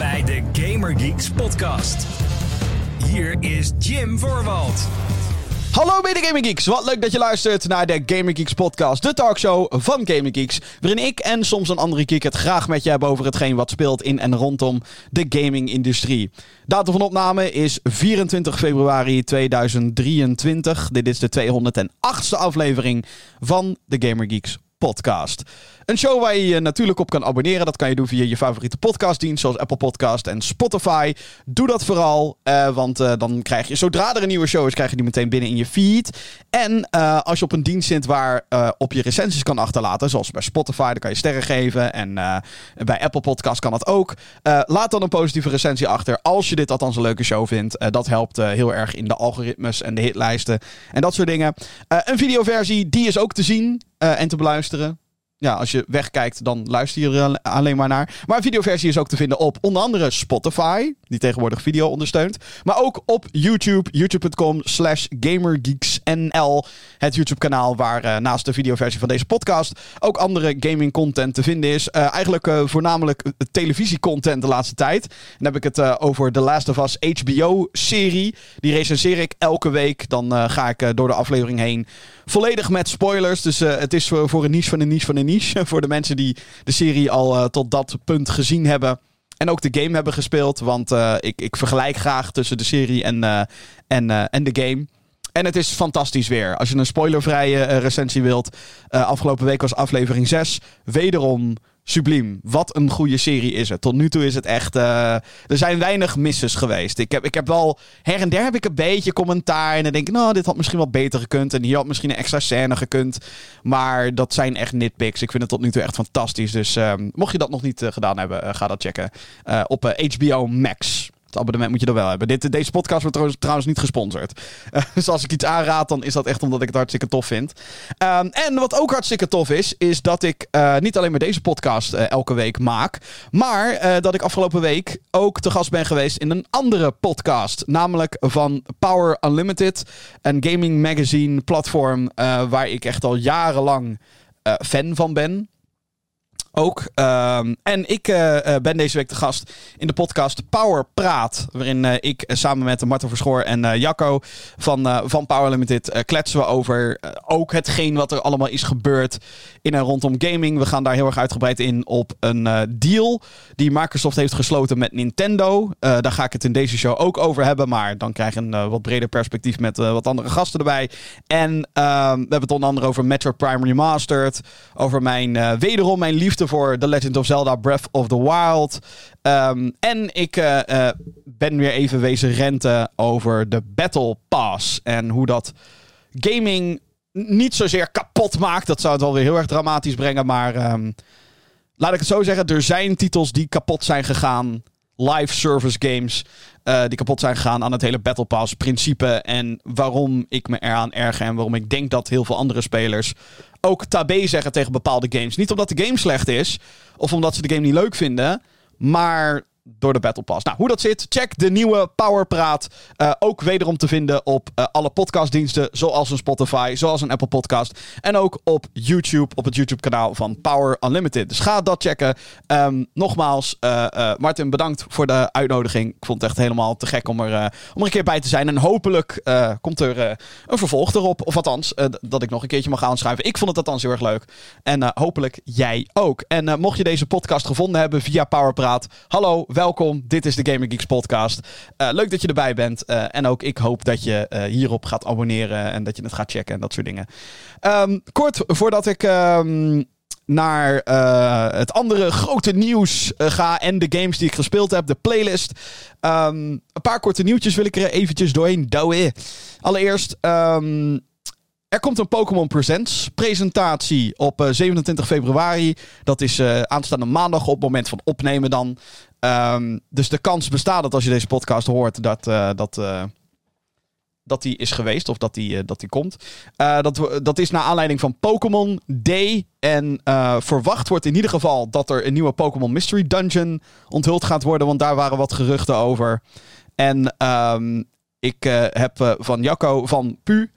bij de Gamer Geeks podcast. Hier is Jim Voorwald. Hallo mede Gaming Geeks, wat leuk dat je luistert naar de Gaming Geeks podcast, de talkshow van Gaming Geeks, waarin ik en soms een andere geek het graag met je hebben over hetgeen wat speelt in en rondom de gaming-industrie. Datum van opname is 24 februari 2023. Dit is de 208ste aflevering van de Gamer Geeks podcast. Een show waar je je natuurlijk op kan abonneren. Dat kan je doen via je favoriete podcastdienst, zoals Apple Podcast en Spotify. Doe dat vooral, eh, want uh, dan krijg je, zodra er een nieuwe show is, krijg je die meteen binnen in je feed. En uh, als je op een dienst zit waar op je recensies kan achterlaten, zoals bij Spotify, dan kan je sterren geven. En bij Apple Podcast kan dat ook. laat dan een positieve recensie achter, als je dit althans een leuke show vindt. dat helpt heel erg in de algoritmes en de hitlijsten en dat soort dingen. een videoversie, die is ook te zien en te beluisteren ja, als je wegkijkt, dan luister je er alleen maar naar. Maar een videoversie is ook te vinden op onder andere Spotify, die tegenwoordig video ondersteunt. Maar ook op YouTube, youtube.com slash gamergeeksnl. Het YouTube kanaal waar uh, naast de videoversie van deze podcast ook andere gaming content te vinden is. Uh, eigenlijk uh, voornamelijk televisiecontent de laatste tijd. Dan heb ik het over The Last of Us HBO-serie. Die recenseer ik elke week. Dan ga ik door de aflevering heen volledig met spoilers. Dus het is voor, een niche van een niche van een niche. voor de mensen die de serie al tot dat punt gezien hebben. En ook de game hebben gespeeld. Want uh, ik, ik vergelijk graag tussen de serie en, en, en de game. En het is fantastisch weer. Als je een spoilervrije recensie wilt. afgelopen week was aflevering 6. Wederom subliem. Wat een goede serie is het. Tot nu toe is het echt. Uh, er zijn weinig misses geweest. Ik heb, ik heb wel. Her en der heb ik een beetje commentaar. En dan denk ik, nou, dit had misschien wat beter gekund. En hier had misschien een extra scène gekund. Maar dat zijn echt nitpicks. Ik vind het tot nu toe echt fantastisch. Dus uh, mocht je dat nog niet uh, gedaan hebben, ga dat checken. op HBO Max. Het abonnement moet je er wel hebben. Dit, deze podcast wordt trouwens, niet gesponsord. Dus als ik iets aanraad, dan is dat echt omdat ik het hartstikke tof vind. Um, en wat ook hartstikke tof is, is dat ik uh, niet alleen maar deze podcast uh, elke week maak. Maar dat ik afgelopen week ook te gast ben geweest in een andere podcast. Namelijk van Power Unlimited. Een gaming magazine platform waar ik echt al jarenlang fan van ben ook. Um, en ik uh, ben deze week de gast in de podcast Power Praat. Waarin uh, ik samen met Marten Verschoor en Jacco van, van Power Limited kletsen we over ook hetgeen wat er allemaal is gebeurd in en rondom gaming. We gaan daar heel erg uitgebreid in op een deal die Microsoft heeft gesloten met Nintendo. daar ga ik het in deze show ook over hebben. Maar dan krijg je een wat breder perspectief met wat andere gasten erbij. En uh, we hebben het onder andere over Metro Prime Remastered. Over mijn, wederom mijn liefde voor The Legend of Zelda Breath of the Wild. Um, en ik uh, uh, ben weer even wezen renten over de Battle Pass. En hoe dat gaming niet zozeer kapot maakt. Dat zou het wel weer heel erg dramatisch brengen. Maar um, laat ik het zo zeggen. Er zijn titels die kapot zijn gegaan. Live service games. Uh, die kapot zijn gegaan aan het hele Battle Pass principe. En waarom ik me eraan erger. En waarom ik denk dat heel veel andere spelers ook tabé zeggen tegen bepaalde games. Niet omdat de game slecht is. Of omdat ze de game niet leuk vinden. Maar door de Battle Pass. Nou, hoe dat zit, check de nieuwe Powerpraat. Uh, ook wederom te vinden op uh, alle podcastdiensten, zoals een Spotify, zoals een Apple Podcast. En ook op YouTube, op het YouTube-kanaal van Power Unlimited. Dus ga dat checken. Um, nogmaals, uh, Martin, bedankt voor de uitnodiging. Ik vond het echt helemaal te gek om er, om er een keer bij te zijn. En hopelijk komt er een vervolg erop. Of althans, dat ik nog een keertje mag aanschrijven. Ik vond het althans heel erg leuk. En hopelijk jij ook. En mocht je deze podcast gevonden hebben via Powerpraat, hallo, welkom. Dit is de Gamer Geeks podcast. Uh, leuk dat je erbij bent. Uh, en ook ik hoop dat je uh, hierop gaat abonneren en dat je het gaat checken en dat soort dingen. Um, kort voordat ik um, naar het andere grote nieuws ga en de games die ik gespeeld heb, de playlist. Um, een paar korte nieuwtjes wil ik er eventjes doorheen douwen. Allereerst... Er komt een Pokémon Presents presentatie op uh, 27 februari. Dat is aanstaande maandag op het moment van opnemen dan. Um, dus de kans bestaat dat als je deze podcast hoort, dat, uh, dat, uh, dat die is geweest of dat die, uh, dat die komt. dat, dat is naar aanleiding van Pokémon Day. En verwacht wordt in ieder geval dat er een nieuwe Pokémon Mystery Dungeon onthuld gaat worden. Want daar waren wat geruchten over. En um, ik heb van Jacco van Pu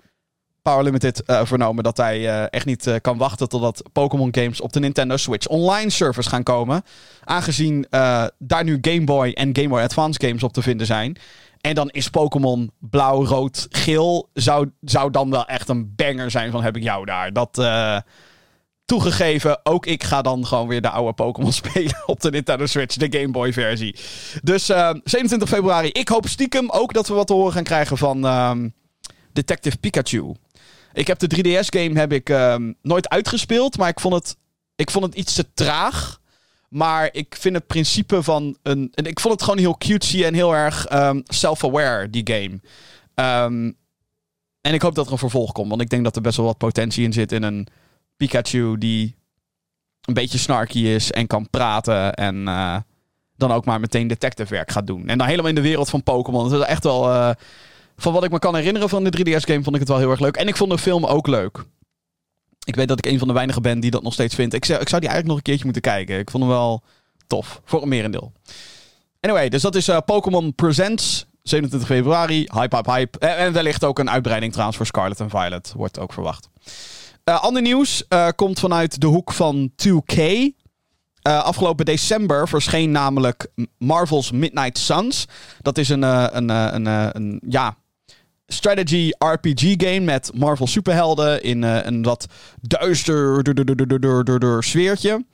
Power Limited uh, vernomen dat hij uh, echt niet uh, kan wachten totdat Pokémon games op de Nintendo Switch online servers gaan komen. Aangezien daar nu Game Boy en Game Boy Advance games op te vinden zijn. En dan is Pokémon blauw, rood, geel. Zou, zou dan wel echt een banger zijn van heb ik jou daar. Dat toegegeven, ook ik ga dan gewoon weer de oude Pokémon spelen op de Nintendo Switch, de Game Boy versie. Dus 27 februari, ik hoop stiekem ook dat we wat te horen gaan krijgen van ehm, Detective Pikachu. Ik heb de 3DS-game heb ik um, nooit uitgespeeld, maar ik vond, het, ik vond het iets te traag. Maar ik vind het principe van een. En ik vond het gewoon heel cutesy en heel erg um, self-aware, die game. Um, en ik hoop dat er een vervolg komt, want ik denk dat er best wel wat potentie in zit in een Pikachu die een beetje snarky is en kan praten. En uh, dan ook maar meteen detective werk gaat doen. En dan helemaal in de wereld van Pokémon. Dat is echt wel. Uh, van wat ik me kan herinneren van de 3DS-game, vond ik het wel heel erg leuk. En ik vond de film ook leuk. Ik weet dat ik een van de weinigen ben die dat nog steeds vindt. Ik zou, die eigenlijk nog een keertje moeten kijken. Ik vond hem wel tof. Voor een merendeel. Anyway, dus dat is uh, Pokémon Presents. 27 februari. Hype, hype, hype. En, en, wellicht ook een uitbreiding trouwens voor Scarlet en Violet. Wordt ook verwacht. Uh, ander nieuws komt vanuit de hoek van 2K. Uh, afgelopen december verscheen namelijk Marvel's Midnight Suns. Dat is een, een, een, een ja, strategy RPG game met Marvel superhelden in uh, een wat duister sfeertje.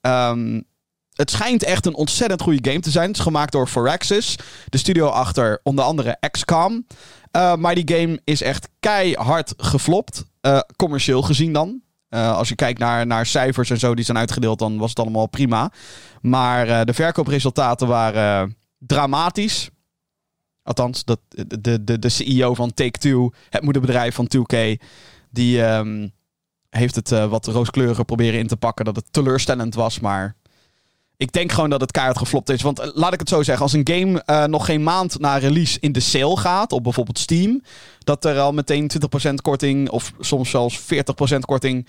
Um, het schijnt echt een ontzettend goede game te zijn. Het is gemaakt door Firaxis, de studio achter onder andere XCOM. Uh, maar die game is echt keihard geflopt, uh, commercieel gezien dan. Als je kijkt naar, naar cijfers en zo die zijn uitgedeeld, dan was het allemaal prima. Maar de verkoopresultaten waren dramatisch. Althans, dat, de, de, de CEO van Take-Two, het moederbedrijf van 2K, die um, heeft het uh, wat rooskleuriger proberen in te pakken. Dat het teleurstellend was, maar ik denk gewoon dat het keihard geflopt is. Want uh, laat ik het zo zeggen, als een game uh, nog geen maand na release in de sale gaat, op bijvoorbeeld Steam, dat er al meteen 20% korting of soms zelfs 40% korting,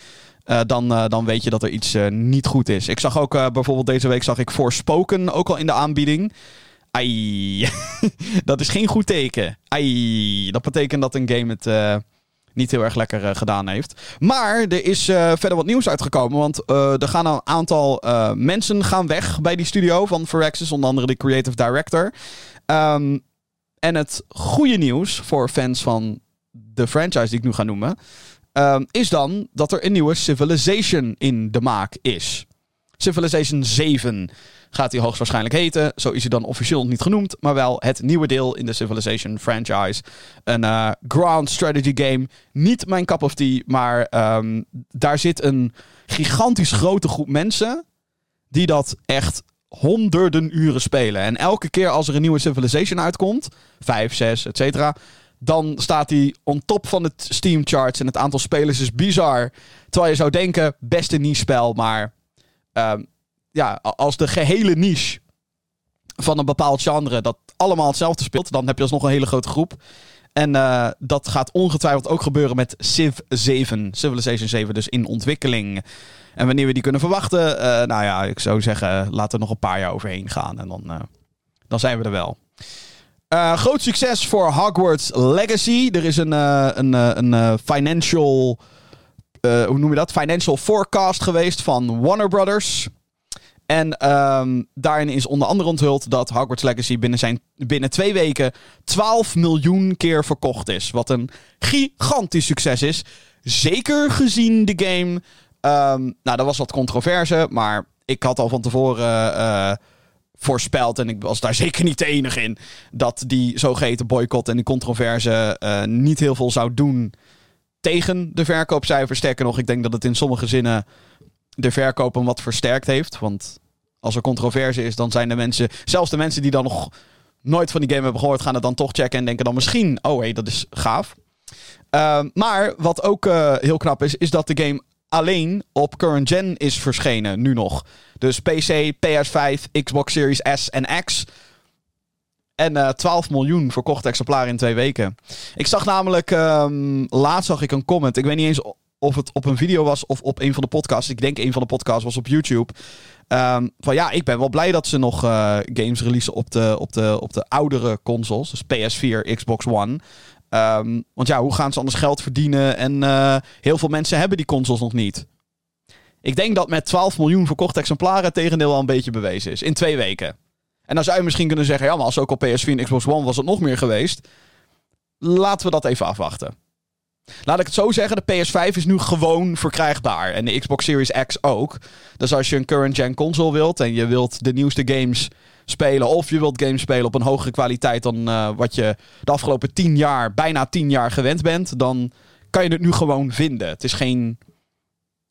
dan, dan weet je dat er iets niet goed is. Ik zag ook bijvoorbeeld deze week zag ik Forspoken ook al in de aanbieding. Ai, dat is geen goed teken. Ai, dat betekent dat een game het uh, niet heel erg lekker uh, gedaan heeft. Maar er is uh, verder wat nieuws uitgekomen. Want er gaan een aantal mensen gaan weg bij die studio van Firaxis. Onder andere de creative director. Um, en het goede nieuws voor fans van de franchise die ik nu ga noemen. Um, is dan dat er een nieuwe Civilization in de maak is. Civilization 7 gaat hij hoogstwaarschijnlijk heten. Zo is hij dan officieel niet genoemd, maar wel het nieuwe deel in de Civilization franchise. Een uh, ground strategy game. Niet mijn cup of tea, maar um, daar zit een gigantisch grote groep mensen die dat echt honderden uren spelen. En elke keer als er een nieuwe Civilization uitkomt, 5, 6, et cetera, dan staat hij on top van de Steam charts en het aantal spelers is bizar. Terwijl je zou denken, beste niche spel, maar um, ja, als de gehele niche van een bepaald genre dat allemaal hetzelfde speelt, dan heb je alsnog een hele grote groep. En uh, dat gaat ongetwijfeld ook gebeuren met Civ 7. Civilization 7 dus in ontwikkeling. En wanneer we die kunnen verwachten, uh, nou ja, ik zou zeggen, laten we nog een paar jaar overheen gaan. En dan, uh, dan zijn we er wel. groot succes voor Hogwarts Legacy. Er is een, een, een financial, hoe noem je dat? Financial forecast geweest van Warner Brothers. En um, daarin is onder andere onthuld dat Hogwarts Legacy binnen, zijn, binnen twee weken 12 miljoen keer verkocht is. Wat een gigantisch succes is. Zeker gezien de game. Um, nou, dat was wat controverse, maar ik had al van tevoren uh, voorspeld, en ik was daar zeker niet de enige in, dat die zogeheten boycott en die controverse uh, niet heel veel zou doen tegen de verkoopcijfers. Sterker nog, ik denk dat het in sommige zinnen de verkoop hem wat versterkt heeft. Want als er controverse is, dan zijn de mensen, zelfs de mensen die dan nog nooit van die game hebben gehoord, gaan het dan toch checken en denken dan misschien, oh hé, hey, dat is gaaf. Uh, maar wat ook uh, heel knap is, is dat de game alleen op current gen is verschenen, nu nog. Dus PC, PS5, Xbox Series S en X. En uh, eh, 12 miljoen verkochte exemplaren in twee weken. Ik zag namelijk, um, laatst zag ik een comment. Ik weet niet eens of het op een video was of op een van de podcasts. Ik denk een van de podcasts was op YouTube. Um, van ja, ik ben wel blij dat ze nog uh, games releasen op de, op, de, op de oudere consoles. Dus PS4, Xbox One. Ehm, want ja, hoe gaan ze anders geld verdienen? En eh, heel veel mensen hebben die consoles nog niet. Ik denk dat met 12 miljoen verkochte exemplaren het tegendeel al een beetje bewezen is. In twee weken. En dan zou je misschien kunnen zeggen, ja, maar als ook op PS4 en Xbox One was het nog meer geweest. Laten we dat even afwachten. Laat ik het zo zeggen, de PS5 is nu gewoon verkrijgbaar. En de Xbox Series X ook. Dus als je een current-gen console wilt en je wilt de nieuwste games spelen... of je wilt games spelen op een hogere kwaliteit dan uh, wat je de afgelopen 10 jaar, bijna 10 jaar gewend bent... dan kan je het nu gewoon vinden. Het is geen...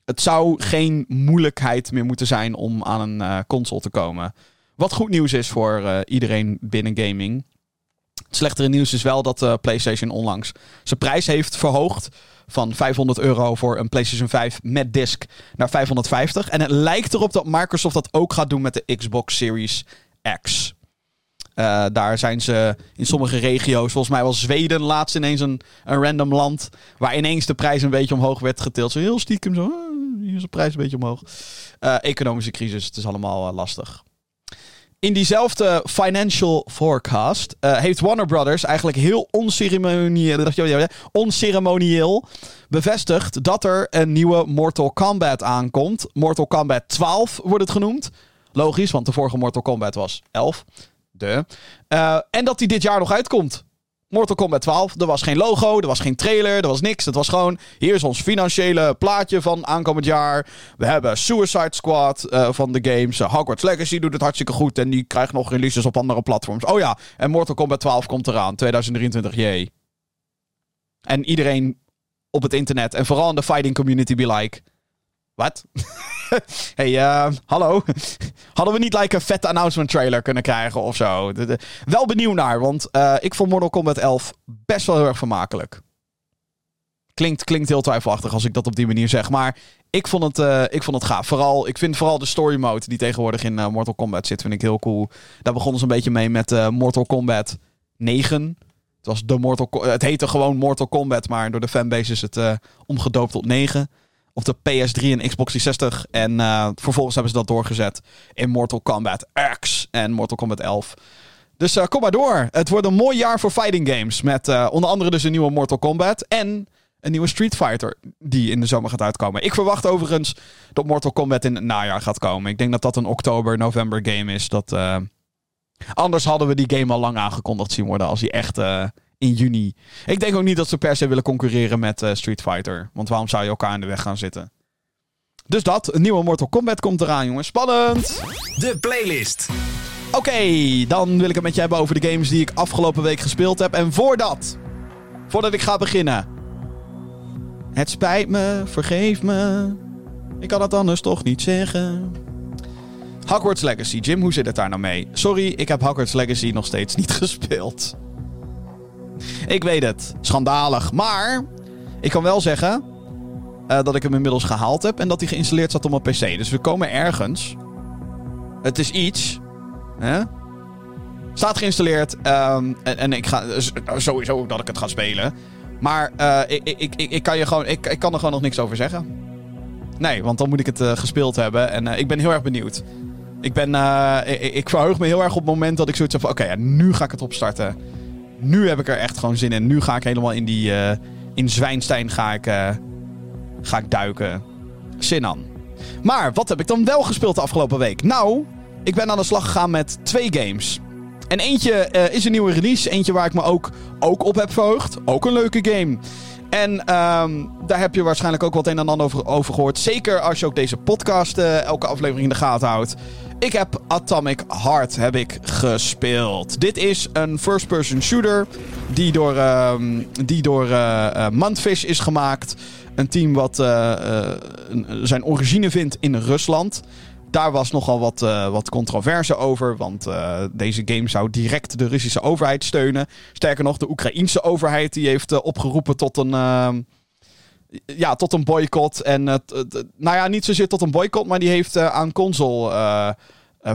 Het zou geen moeilijkheid meer moeten zijn om aan een uh, console te komen. Wat goed nieuws is voor uh, iedereen binnen gaming. Het slechtere nieuws is wel dat uh, PlayStation onlangs zijn prijs heeft verhoogd. Van 500 euro voor een PlayStation 5 met disc naar 550. En het lijkt erop dat Microsoft dat ook gaat doen met de Xbox Series X. Uh, daar zijn ze in sommige regio's, volgens mij was Zweden laatst ineens een, een random land. Waar ineens de prijs een beetje omhoog werd getild. Zo heel stiekem zo, hier is de prijs een beetje omhoog. Economische crisis, het is allemaal lastig. In diezelfde financial forecast uh, heeft Warner Brothers eigenlijk heel onceremonieel, onceremonieel bevestigd dat er een nieuwe Mortal Kombat aankomt. Mortal Kombat 12 wordt het genoemd. Logisch, want de vorige Mortal Kombat was 11. De. Uh, en dat die dit jaar nog uitkomt. Mortal Kombat 12. Er was geen logo, er was geen trailer, er was niks. Het was gewoon, hier is ons financiële plaatje van aankomend jaar. We hebben Suicide Squad uh, van de games. Uh, Hogwarts Legacy doet het hartstikke goed en die krijgt nog releases op andere platforms. Oh ja, en Mortal Kombat 12 komt eraan, 2023, jee. En iedereen op het internet en vooral in de fighting community be like... Wat? hey, uh, hallo. Hadden we niet like een vette announcement trailer kunnen krijgen of zo? Wel benieuwd naar, want uh, ik vond Mortal Kombat 11 best wel heel erg vermakelijk. Klinkt, klinkt heel twijfelachtig als ik dat op die manier zeg, maar ik vond het, uh, ik vond het gaaf. Vooral, ik vind vooral de story mode die tegenwoordig in Mortal Kombat zit, vind ik heel cool. Daar begonnen ze een beetje mee met Mortal Kombat 9. Het, was de Mortal, het heette gewoon Mortal Kombat, maar door de fanbase is het omgedoopt tot 9 op de PS3 en Xbox 360. En uh, vervolgens hebben ze dat doorgezet in Mortal Kombat X en Mortal Kombat 11. Dus uh, kom maar door. Het wordt een mooi jaar voor fighting games. Met uh, onder andere dus een nieuwe Mortal Kombat en een nieuwe Street Fighter die in de zomer gaat uitkomen. Ik verwacht overigens dat Mortal Kombat in het najaar gaat komen. Ik denk dat dat een oktober, november game is. Dat, anders hadden we die game al lang aangekondigd zien worden als hij echt in juni. Ik denk ook niet dat ze per se willen concurreren met uh, Street Fighter. Want waarom zou je elkaar in de weg gaan zitten? Dus dat, een nieuwe Mortal Kombat komt eraan, jongens. Spannend! De playlist. Oké, okay, dan wil ik het met je hebben over de games die ik afgelopen week gespeeld heb. En voordat, voordat ik ga beginnen. Het spijt me, vergeef me. Ik kan het anders toch niet zeggen. Hogwarts Legacy. Jim, hoe zit het daar nou mee? Sorry, ik heb Hogwarts Legacy nog steeds niet gespeeld. Ik weet het. Schandalig. Maar ik kan wel zeggen uh, dat ik hem inmiddels gehaald heb en dat hij geïnstalleerd zat op mijn PC. Dus we komen ergens. Het is iets. Hè? Staat geïnstalleerd. Um, en, en, ik ga sowieso dat ik het ga spelen. Maar uh, ik, ik, ik, ik, kan je gewoon, ik, kan er gewoon nog niks over zeggen. Nee, want dan moet ik het gespeeld hebben. En ik ben heel erg benieuwd. Ik, ben, ik, ik, verheug me heel erg op het moment dat ik zoiets heb van... Oké, ja, nu ga ik het opstarten nu heb ik er echt gewoon zin in. Nu ga ik helemaal in die. Uh, in Zwijnstein ga ik, uh, ga ik duiken. Zin aan. Maar wat heb ik dan wel gespeeld de afgelopen week? Nou, ik ben aan de slag gegaan met twee games. En eentje uh, is een nieuwe release. Eentje waar ik me ook, ook op heb verheugd. Ook een leuke game. En um, daar heb je waarschijnlijk ook wat een en ander over, over gehoord. Zeker als je ook deze podcast elke aflevering in de gaten houdt. Ik heb Atomic Heart heb ik gespeeld. Dit is een first-person shooter die door, uh, die door uh, uh, Mantfish is gemaakt. Een team wat zijn origine vindt in Rusland. Daar was nogal wat, wat controverse over, want deze game zou direct de Russische overheid steunen. Sterker nog, de Oekraïense overheid die heeft opgeroepen tot een ehm, ja, tot een boycott. En uh, nou ja, niet zozeer tot een boycott, maar die heeft uh, aan console uh,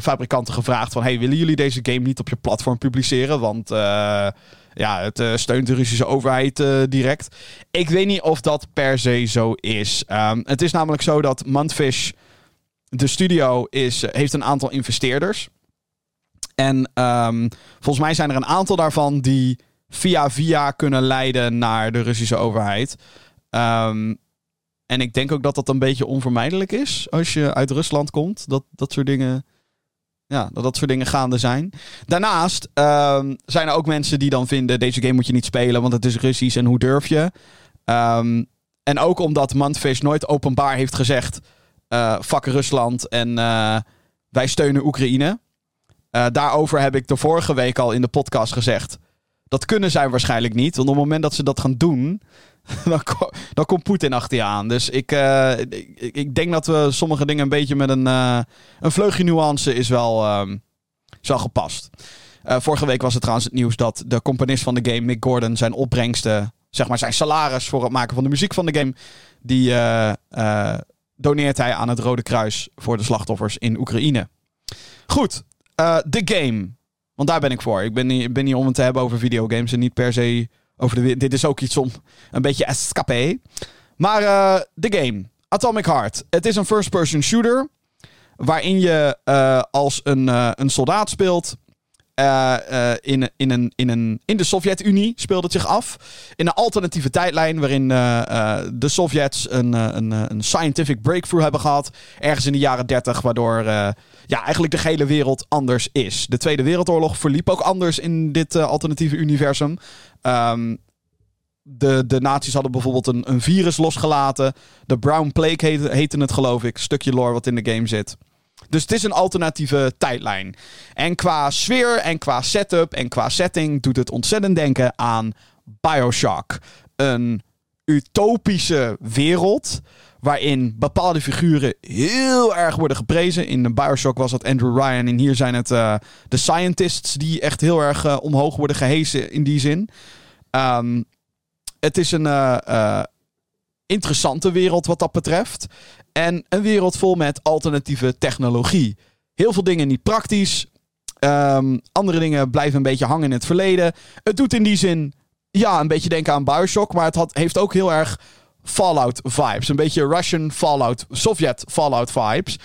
fabrikanten gevraagd van... Hey, willen jullie deze game niet op je platform publiceren? Want ja, het steunt de Russische overheid direct. Ik weet niet of dat per se zo is. Um, het is namelijk zo dat Mantfish, de studio, is, heeft een aantal investeerders. En um, volgens mij zijn er een aantal daarvan die via via kunnen leiden naar de Russische overheid. Ehm, en ik denk ook dat dat een beetje onvermijdelijk is als je uit Rusland komt. Dat dat soort dingen, ja, dat dat soort dingen gaande zijn. Daarnaast ehm, zijn er ook mensen die dan vinden: deze game moet je niet spelen, want het is Russisch en hoe durf je? Ehm, en ook omdat Mantfish nooit openbaar heeft gezegd: uh, Rusland en uh, wij steunen Oekraïne. Uh, daarover heb ik de vorige week al in de podcast gezegd. Dat kunnen zij waarschijnlijk niet. Want op het moment dat ze dat gaan doen, dan, komt Poetin achter je aan. Dus ik, uh, ik, ik, denk dat we sommige dingen een beetje met een, uh, een vleugje nuance is wel, um, gepast. Uh, vorige week was het trouwens het nieuws dat de componist van de game, Mick Gordon, zijn opbrengsten, zeg maar zijn salaris voor het maken van de muziek van de game, die doneert hij aan het Rode Kruis voor de slachtoffers in Oekraïne. Goed, de game. Want daar ben ik voor. Ik ben niet, ben niet om het te hebben over videogames en niet per se over de Dit is ook iets om een beetje escapé. Maar uh, de game. Atomic Heart. Het is een first-person shooter. Waarin je uh, als een, uh, een soldaat speelt. In, in, een, in, een, in de Sovjet-Unie speelt het zich af. In een alternatieve tijdlijn waarin de Sovjets een, een, een scientific breakthrough hebben gehad. Ergens in de jaren 30, waardoor ja, eigenlijk de hele wereld anders is. De Tweede Wereldoorlog verliep ook anders in dit alternatieve universum. Um, de, de nazi's hadden bijvoorbeeld een, een virus losgelaten. De Brown Plague heette, heette het, geloof ik. Stukje lore wat in de game zit. Dus het is een alternatieve tijdlijn. En qua sfeer en qua setup en qua setting doet het ontzettend denken aan Bioshock. Een utopische wereld waarin bepaalde figuren heel erg worden geprezen. In Bioshock was dat Andrew Ryan en hier zijn het uh, de scientists die echt heel erg uh, omhoog worden gehesen in die zin. Um, het is een uh, interessante wereld wat dat betreft. En een wereld vol met alternatieve technologie. Heel veel dingen niet praktisch. Um, andere dingen blijven een beetje hangen in het verleden. Het doet in die zin, ja, een beetje denken aan Bioshock. Maar het had, heeft ook heel erg Fallout vibes. Een beetje Russian Fallout, Sovjet Fallout vibes.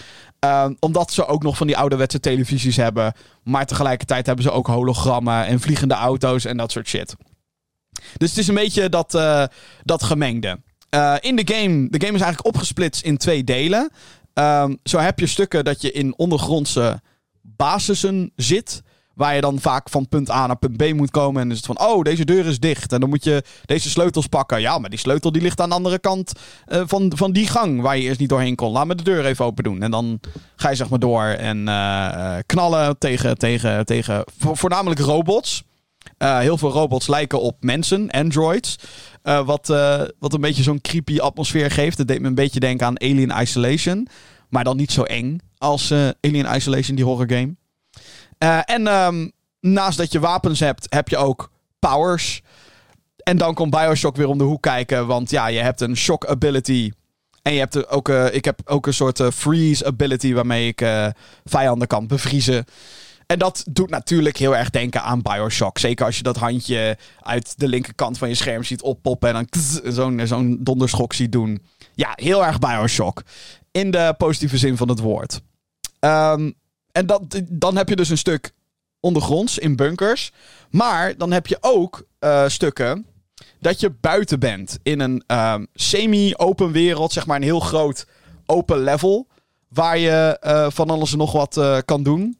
Um, omdat ze ook nog van die ouderwetse televisies hebben. Maar tegelijkertijd hebben ze ook hologrammen en vliegende auto's en dat soort shit. Dus het is een beetje dat, uh, dat gemengde. Uh, in de game, de game is eigenlijk opgesplitst in twee delen. Um, zo heb je stukken dat je in ondergrondse basissen zit. Waar je dan vaak van punt A naar punt B moet komen. En dan is het van, oh, deze deur is dicht. En dan moet je deze sleutels pakken. Ja, maar die sleutel die ligt aan de andere kant uh, van, van die gang waar je eerst niet doorheen kon. Laat me de deur even open doen. En dan ga je zeg maar door en uh, knallen tegen, tegen, tegen voornamelijk robots. Heel veel robots lijken op mensen, androids. Uh, wat, uh, wat een beetje zo'n creepy atmosfeer geeft. Dat deed me een beetje denken aan Alien Isolation. Maar dan niet zo eng als Alien Isolation, die horror game. en um, naast dat je wapens hebt, heb je ook powers. En dan komt Bioshock weer om de hoek kijken. Want ja, je hebt een shock ability. En je hebt ook, ik heb ook een soort freeze ability waarmee ik vijanden kan bevriezen. En dat doet natuurlijk heel erg denken aan Bioshock. Zeker als je dat handje uit de linkerkant van je scherm ziet oppoppen en dan zo'n zo'n donderschok ziet doen. Ja, heel erg Bioshock. In de positieve zin van het woord. Um, en dat, dan heb je dus een stuk ondergronds in bunkers. Maar dan heb je ook uh, stukken dat je buiten bent. In een um, semi-open wereld, zeg maar een heel groot open level. Waar je uh, van alles en nog wat uh, kan doen.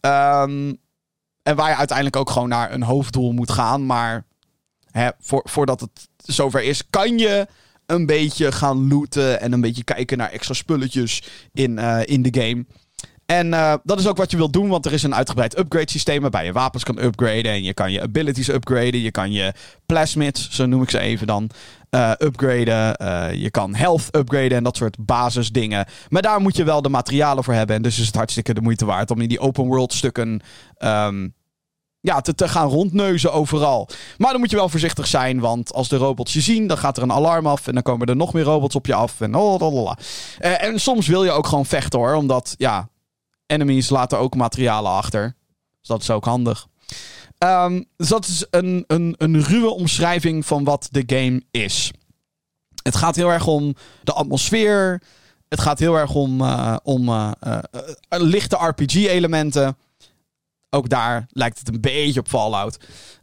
Um, en waar je uiteindelijk ook gewoon naar een hoofddoel moet gaan. Maar hè, voor, voordat het zover is, kan je een beetje gaan looten. En een beetje kijken naar extra spulletjes in, uh, in de game. En uh, dat is ook wat je wilt doen, want er is een uitgebreid upgrade systeem waarbij je wapens kan upgraden en je kan je abilities upgraden. Je kan je plasmids, zo noem ik ze even dan, uh, upgraden. Uh, je kan health upgraden en dat soort basisdingen. Maar daar moet je wel de materialen voor hebben. En dus is het hartstikke de moeite waard om in die open world stukken um, ja, te, te gaan rondneuzen overal. Maar dan moet je wel voorzichtig zijn, want als de robots je zien, dan gaat er een alarm af en dan komen er nog meer robots op je af. En, oh, uh, en soms wil je ook gewoon vechten hoor, omdat ja, enemies laten ook materialen achter. Dus dat is ook handig. Um, dus dat is een, een, een ruwe omschrijving van wat de game is. Het gaat heel erg om de atmosfeer. Het gaat heel erg om, uh, om uh, uh, lichte RPG-elementen. Ook daar lijkt het een beetje op Fallout.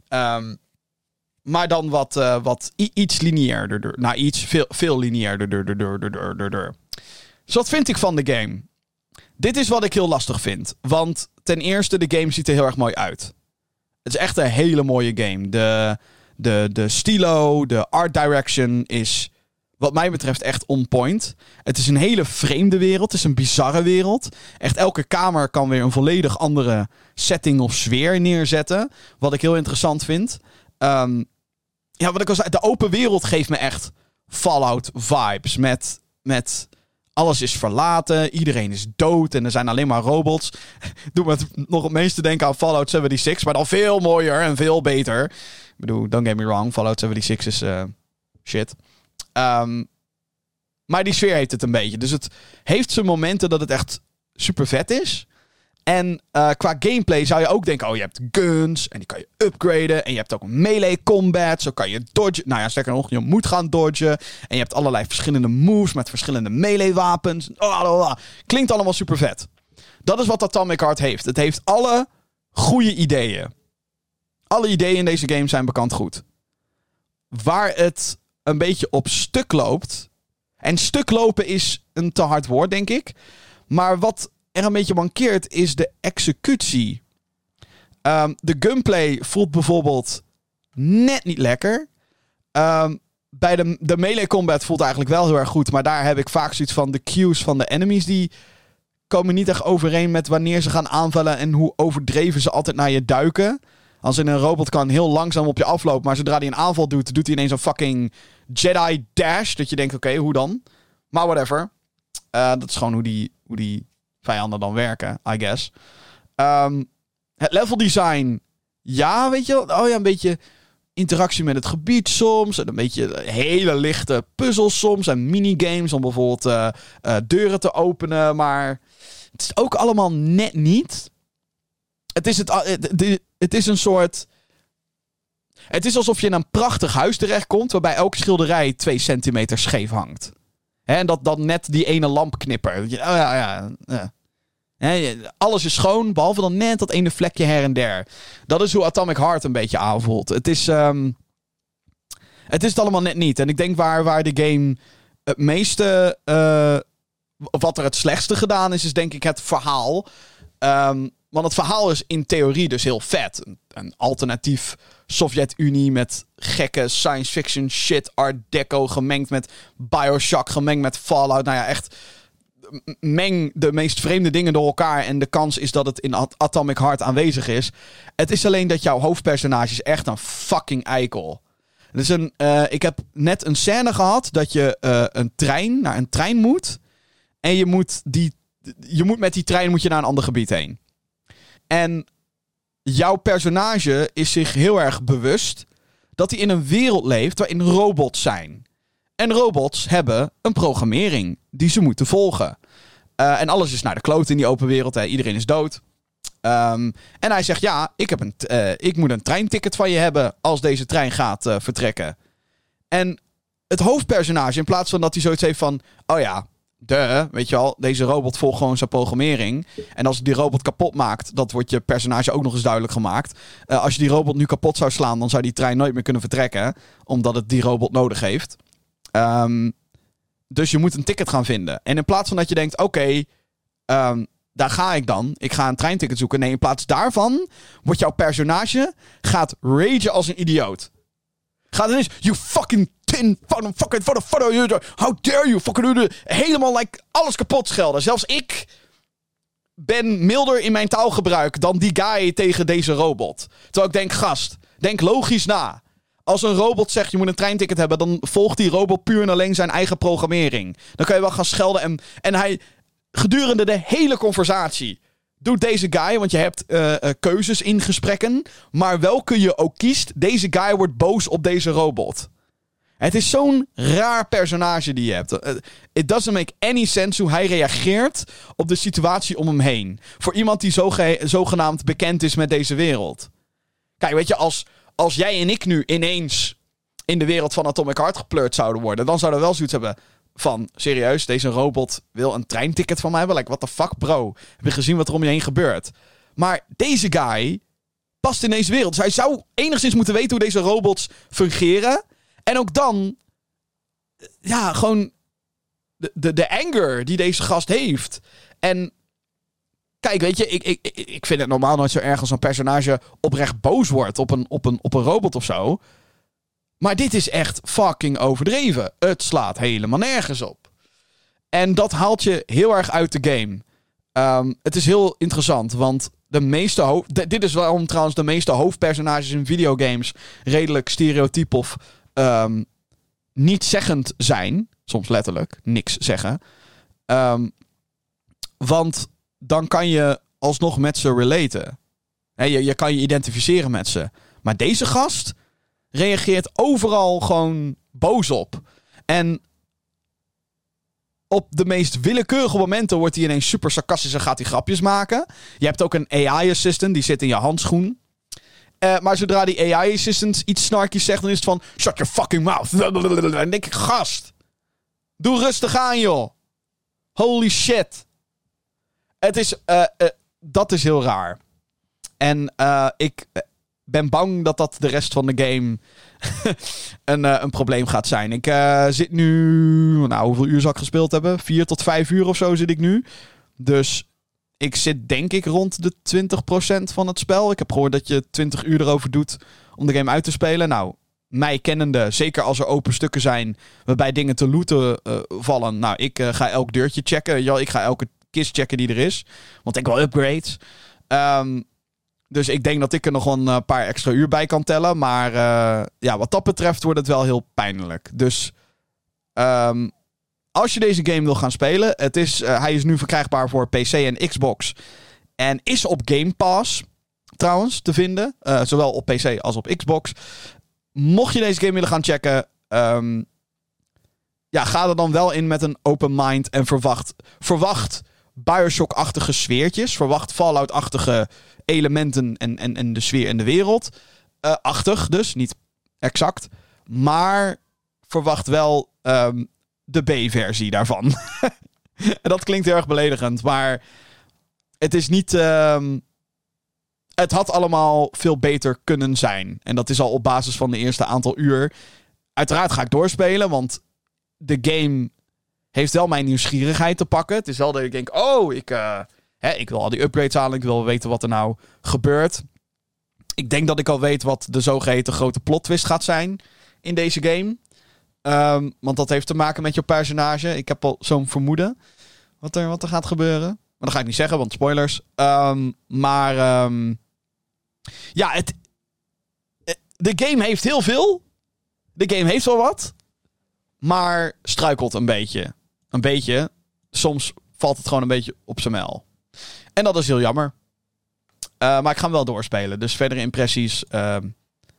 Um, Maar dan wat, wat iets lineairder. Nou, iets veel, veel lineairder. Dus wat vind ik van de game? Dit is wat ik heel lastig vind. Want ten eerste, de game ziet er heel erg mooi uit. Het is echt een hele mooie game. De, de, de stilo, de art direction is wat mij betreft echt on point. Het is een hele vreemde wereld. Het is een bizarre wereld. Echt elke kamer kan weer een volledig andere setting of sfeer neerzetten. Wat ik heel interessant vind. Um, ja, wat ik al zei, de open wereld geeft me echt Fallout vibes. Met, met alles is verlaten, iedereen is dood en er zijn alleen maar robots. Doe me nog het meeste denken aan Fallout 76, maar dan veel mooier en veel beter. Ik bedoel, don't get me wrong, Fallout 76 is uh, shit. Um, maar die sfeer heeft het een beetje. Dus het heeft zijn momenten dat het echt super vet is. En uh, qua gameplay zou je ook denken: oh, je hebt guns en die kan je upgraden. En je hebt ook melee combat. Zo kan je dodgen. Nou ja, sterker nog, je moet gaan dodgen. En je hebt allerlei verschillende moves met verschillende melee wapens. Oh. Klinkt allemaal super vet. Dat is wat Atomic Heart heeft. Het heeft alle goede ideeën. Alle ideeën in deze game zijn bekend goed. Waar het een beetje op stuk loopt. En stuk lopen is een te hard woord, denk ik. Maar wat er een beetje mankeert, is de executie. Um, de gunplay voelt bijvoorbeeld net niet lekker. Um, bij de, de melee combat voelt eigenlijk wel heel erg goed. Maar daar heb ik vaak zoiets van de cues van de enemies. Die komen niet echt overeen met wanneer ze gaan aanvallen. En hoe overdreven ze altijd naar je duiken. Als in een robot kan heel langzaam op je aflopen. Maar zodra hij een aanval doet, doet hij ineens een fucking Jedi dash. Dat je denkt, oké, hoe dan? Maar whatever. Uh, dat is gewoon hoe die, hoe die vijanden dan werken, I guess. Um, het level design, ja, weet je, oh ja, een beetje interactie met het gebied soms. En een beetje hele lichte puzzels soms. En minigames om bijvoorbeeld uh, uh, deuren te openen. Maar het is ook allemaal net niet. Het is, het, het, het is een soort. Het is alsof je in een prachtig huis terechtkomt. waarbij elke schilderij twee centimeter scheef hangt. en dat dan net die ene lamp knippert. Oh ja, ja, ja alles is schoon, behalve dan net dat ene vlekje her en der. Dat is hoe Atomic Heart een beetje aanvoelt. Het is, um, het is allemaal net niet. En ik denk waar, waar de game het meeste... Uh, wat er het slechtste gedaan is, is denk ik het verhaal. Um, want het verhaal is in theorie dus heel vet. Een, een alternatief Sovjet-Unie met gekke science fiction shit, art deco gemengd met Bioshock, gemengd met Fallout. Nou ja, echt meng de meest vreemde dingen door elkaar. En de kans is dat het in Atomic Heart aanwezig is. Het is alleen dat jouw hoofdpersonage is echt een fucking eikel. Dus een, uh, ik heb net een scène gehad dat je uh, een trein naar een trein moet. En je moet, die, je moet met die trein moet je naar een ander gebied heen. En jouw personage is zich heel erg bewust dat hij in een wereld leeft waarin robots zijn. En robots hebben een programmering die ze moeten volgen. Uh, en alles is naar de kloot in die open wereld. Hè. Iedereen is dood. Um, en hij zegt: Ja, ik, heb een uh, ik moet een treinticket van je hebben als deze trein gaat uh, vertrekken. En het hoofdpersonage, in plaats van dat hij zoiets heeft van: Oh ja, de, weet je al, deze robot volgt gewoon zijn programmering. En als die robot kapot maakt, dat wordt je personage ook nog eens duidelijk gemaakt. als je die robot nu kapot zou slaan, dan zou die trein nooit meer kunnen vertrekken. Omdat het die robot nodig heeft. Um, dus je moet een ticket gaan vinden. En in plaats van dat je denkt: oké, um, daar ga ik dan. Ik ga een treinticket zoeken. Nee, in plaats daarvan wordt jouw personage gaat ragen als een idioot. Gaat ineens, you fucking tin, fucking, fucking, fucking, how dare you, fucking, helemaal like alles kapot schelden. Zelfs ik ben milder in mijn taalgebruik dan die guy tegen deze robot. Terwijl ik denk, gast, denk logisch na als een robot zegt je moet een treinticket hebben, dan volgt die robot puur en alleen zijn eigen programmering. Dan kan je wel gaan schelden en, en hij gedurende de hele conversatie doet deze guy, want je hebt uh, uh, keuzes in gesprekken, maar welke je ook kiest, deze guy wordt boos op deze robot. Het is zo'n raar personage die je hebt. Uh, it doesn't make any sense hoe hij reageert op de situatie om hem heen. Voor iemand die zogenaamd bekend is met deze wereld. Kijk, weet je, als, als jij en ik nu ineens in de wereld van Atomic Heart gepleurd zouden worden, dan zouden we wel zoiets hebben van, serieus, deze robot wil een treinticket van mij hebben? Like, what the fuck, bro? Heb je gezien wat er om je heen gebeurt? Maar deze guy past in deze wereld. Dus hij zou enigszins moeten weten hoe deze robots fungeren. En ook dan, ja, gewoon de, de, de anger die deze gast heeft. En kijk, weet je, ik, ik, ik vind het normaal nooit zo erg als een personage oprecht boos wordt op een, op een, op een robot of zo. Maar dit is echt fucking overdreven. Het slaat helemaal nergens op. En dat haalt je heel erg uit de game. Ehm, het is heel interessant, want de meeste. Dit is waarom trouwens de meeste hoofdpersonages in videogames redelijk stereotyp of um, niet zeggend zijn. Soms letterlijk, niks zeggen. Um, want dan kan je alsnog met ze relaten. je, je kan je identificeren met ze. Maar deze gast reageert overal gewoon boos op. En op de meest willekeurige momenten wordt hij ineens super sarcastisch en gaat hij grapjes maken. Je hebt ook een AI-assistant, die zit in je handschoen. Uh, maar zodra die AI-assistant iets snarkies zegt, dan is het van... Shut your fucking mouth. En denk ik, gast. Doe rustig aan, joh. Holy shit. Het is... Uh, uh, dat is heel raar. En ik ben bang dat dat de rest van de game een, een probleem gaat zijn. Ik zit nu. Nou, hoeveel uur zou ik gespeeld hebben? Vier tot vijf uur of zo zit ik nu. Dus ik zit denk ik rond de 20% van het spel. Ik heb gehoord dat je 20 uur erover doet om de game uit te spelen. Nou, mij kennende, zeker als er open stukken zijn waarbij dingen te looten vallen. Nou, ik ga elk deurtje checken. Ja, ik ga elke kist checken die er is. Want ik wil upgrades. Um, dus ik denk dat ik er nog een eh, paar extra uur bij kan tellen. Maar uh, ja, wat dat betreft wordt het wel heel pijnlijk. Dus um, als je deze game wil gaan spelen, het is, uh, hij is nu verkrijgbaar voor PC en Xbox. En is op Game Pass trouwens te vinden. zowel op PC als op Xbox. Mocht je deze game willen gaan checken, um, ja, ga er dan wel in met een open mind en verwacht, verwacht Bioshock-achtige sfeertjes. Verwacht Fallout-achtige elementen en, en, en de sfeer en de wereld. Uh, achtig dus, niet exact. Maar verwacht wel um, de B-versie daarvan. en dat klinkt heel erg beledigend, maar het is niet. Um, het had allemaal veel beter kunnen zijn. En dat is al op basis van de eerste aantal uur. Uiteraard ga ik doorspelen, want de game heeft wel mijn nieuwsgierigheid te pakken. Het is wel dat ik denk, oh, ik, uh, hè, ik wil al die upgrades halen. Ik wil weten wat er nou gebeurt. Ik denk dat ik al weet wat de zogeheten grote plot twist gaat zijn in deze game. Um, want dat heeft te maken met je personage. Ik heb al zo'n vermoeden wat er, wat er gaat gebeuren. Maar dat ga ik niet zeggen, want spoilers. Um, maar um, ja, het, de game heeft heel veel. De game heeft wel wat. Maar struikelt een beetje een beetje. Soms valt het gewoon een beetje op zijn mel. En dat is heel jammer. Uh, maar ik ga hem wel doorspelen. Dus verdere impressies uh,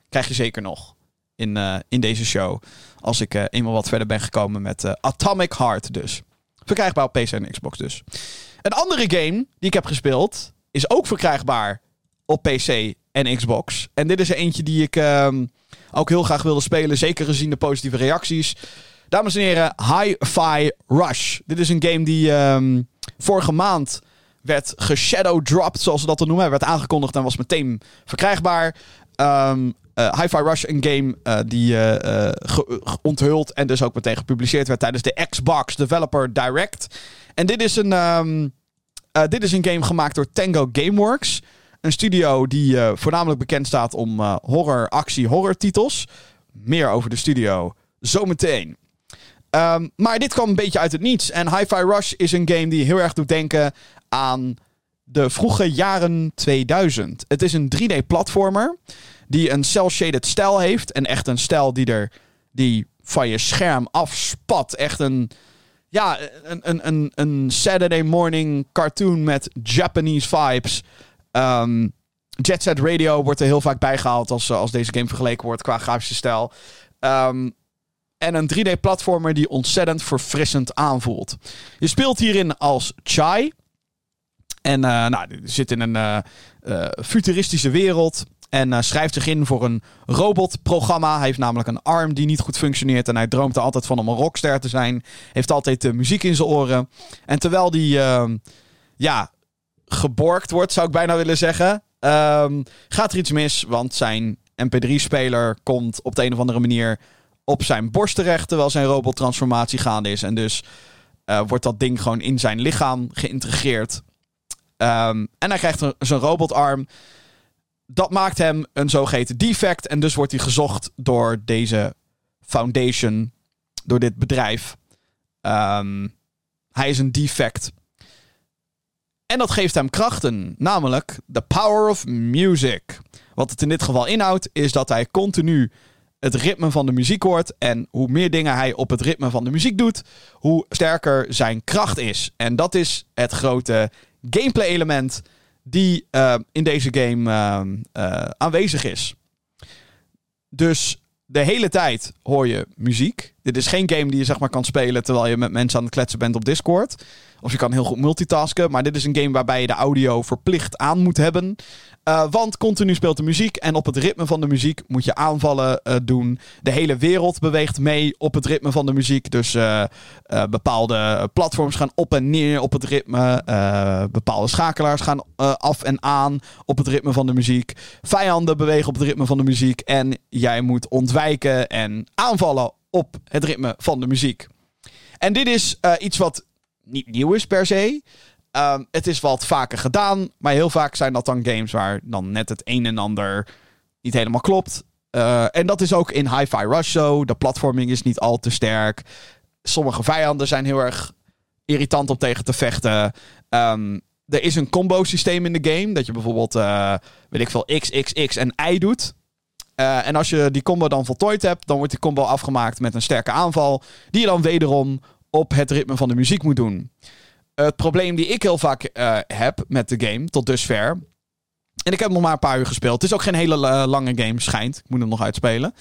krijg je zeker nog in, uh, in deze show. Als ik eenmaal wat verder ben gekomen met Atomic Heart dus. Verkrijgbaar op PC en Xbox dus. Een andere game die ik heb gespeeld is ook verkrijgbaar op PC en Xbox. En dit is eentje die ik ehm, ook heel graag wilde spelen. Zeker gezien de positieve reacties. Dames en heren, Hi-Fi Rush. Dit is een game die um, vorige maand werd geshadowdropped, zoals ze dat dan noemen. Hij werd aangekondigd en was meteen verkrijgbaar. Um, uh, Hi-Fi Rush, een game uh, die uh, onthuld en dus ook meteen gepubliceerd werd tijdens de Xbox Developer Direct. En dit is een, um, dit is een game gemaakt door Tango Gameworks. Een studio die voornamelijk bekend staat om horror, actie, horror titels. Meer over de studio zometeen. Um, maar dit kwam een beetje uit het niets. En Hi-Fi Rush is een game die heel erg doet denken aan de vroege jaren 2000. Het is een 3D-platformer die een cel-shaded stijl heeft. En echt een stijl die er die van je scherm afspat. Echt een, ja, een, een, een, Saturday morning cartoon met Japanese vibes. Um, Jet Set Radio wordt er heel vaak bijgehaald als, als deze game vergeleken wordt qua grafische stijl. Um, en een 3D-platformer die ontzettend verfrissend aanvoelt. Je speelt hierin als Chai. En uh, nou, zit in een uh, uh, futuristische wereld. En schrijft zich in voor een robotprogramma. Hij heeft namelijk een arm die niet goed functioneert. En hij droomt er altijd van om een rockster te zijn. Heeft altijd de muziek in zijn oren. En terwijl die ehm, ja, geborgd wordt, zou ik bijna willen zeggen. ehm, gaat er iets mis, want zijn MP3-speler komt op de een of andere manier op zijn borst terecht terwijl zijn robottransformatie gaande is. En dus uh, wordt dat ding gewoon in zijn lichaam geïntegreerd. Um, en hij krijgt zijn robotarm. Dat maakt hem een zogeheten defect. En dus wordt hij gezocht door deze foundation, door dit bedrijf. Um, hij is een defect. En dat geeft hem krachten, namelijk the power of music. Wat het in dit geval inhoudt, is dat hij continu het ritme van de muziek hoort. En hoe meer dingen hij op het ritme van de muziek doet, hoe sterker zijn kracht is. En dat is het grote gameplay-element die uh, in deze game uh, uh, aanwezig is. Dus de hele tijd hoor je muziek. Dit is geen game die je zeg maar kan spelen terwijl je met mensen aan het kletsen bent op Discord. Of je kan heel goed multitasken. Maar dit is een game waarbij je de audio verplicht aan moet hebben. Uh, want continu speelt de muziek. En op het ritme van de muziek moet je aanvallen uh, doen. De hele wereld beweegt mee op het ritme van de muziek. Dus uh, bepaalde platforms gaan op en neer op het ritme. bepaalde schakelaars gaan af en aan op het ritme van de muziek. Vijanden bewegen op het ritme van de muziek. En jij moet ontwijken en aanvallen op het ritme van de muziek. En dit is iets wat niet nieuw is per se. Um, het is wat vaker gedaan, maar heel vaak zijn dat dan games waar dan net het een en ander niet helemaal klopt. Uh, en dat is ook in Hi-Fi Rush zo. De platforming is niet al te sterk. Sommige vijanden zijn heel erg irritant om tegen te vechten. Um, er is een combo systeem in de game. Dat je bijvoorbeeld, uh, weet ik veel, X, X, X en Y doet. Uh, en als je die combo dan voltooid hebt, dan wordt die combo afgemaakt met een sterke aanval. Die je dan wederom op het ritme van de muziek moet doen. Het probleem die ik heel vaak uh, heb met de game tot dusver. En ik heb nog maar een paar uur gespeeld. Het is ook geen hele lange game, schijnt. Ik moet hem nog uitspelen.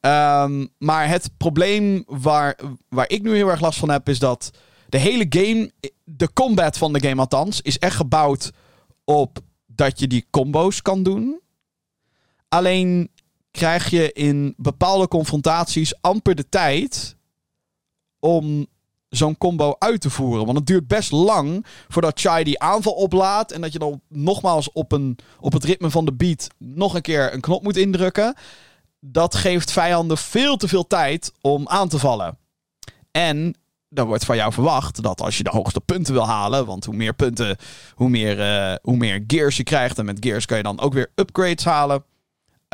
Um, maar het probleem waar, waar ik nu heel erg last van heb, is dat de hele game, de combat van de game althans, is echt gebouwd op dat je die combo's kan doen. Alleen krijg je in bepaalde confrontaties amper de tijd om zo'n combo uit te voeren. Want het duurt best lang voordat Chai die aanval oplaadt. En dat je dan nogmaals op, een, op het ritme van de beat nog een keer een knop moet indrukken. Dat geeft vijanden veel te veel tijd om aan te vallen. En dan wordt van jou verwacht dat als je de hoogste punten wil halen. Want hoe meer punten, hoe meer, uh, hoe meer gears je krijgt. En met gears kan je dan ook weer upgrades halen.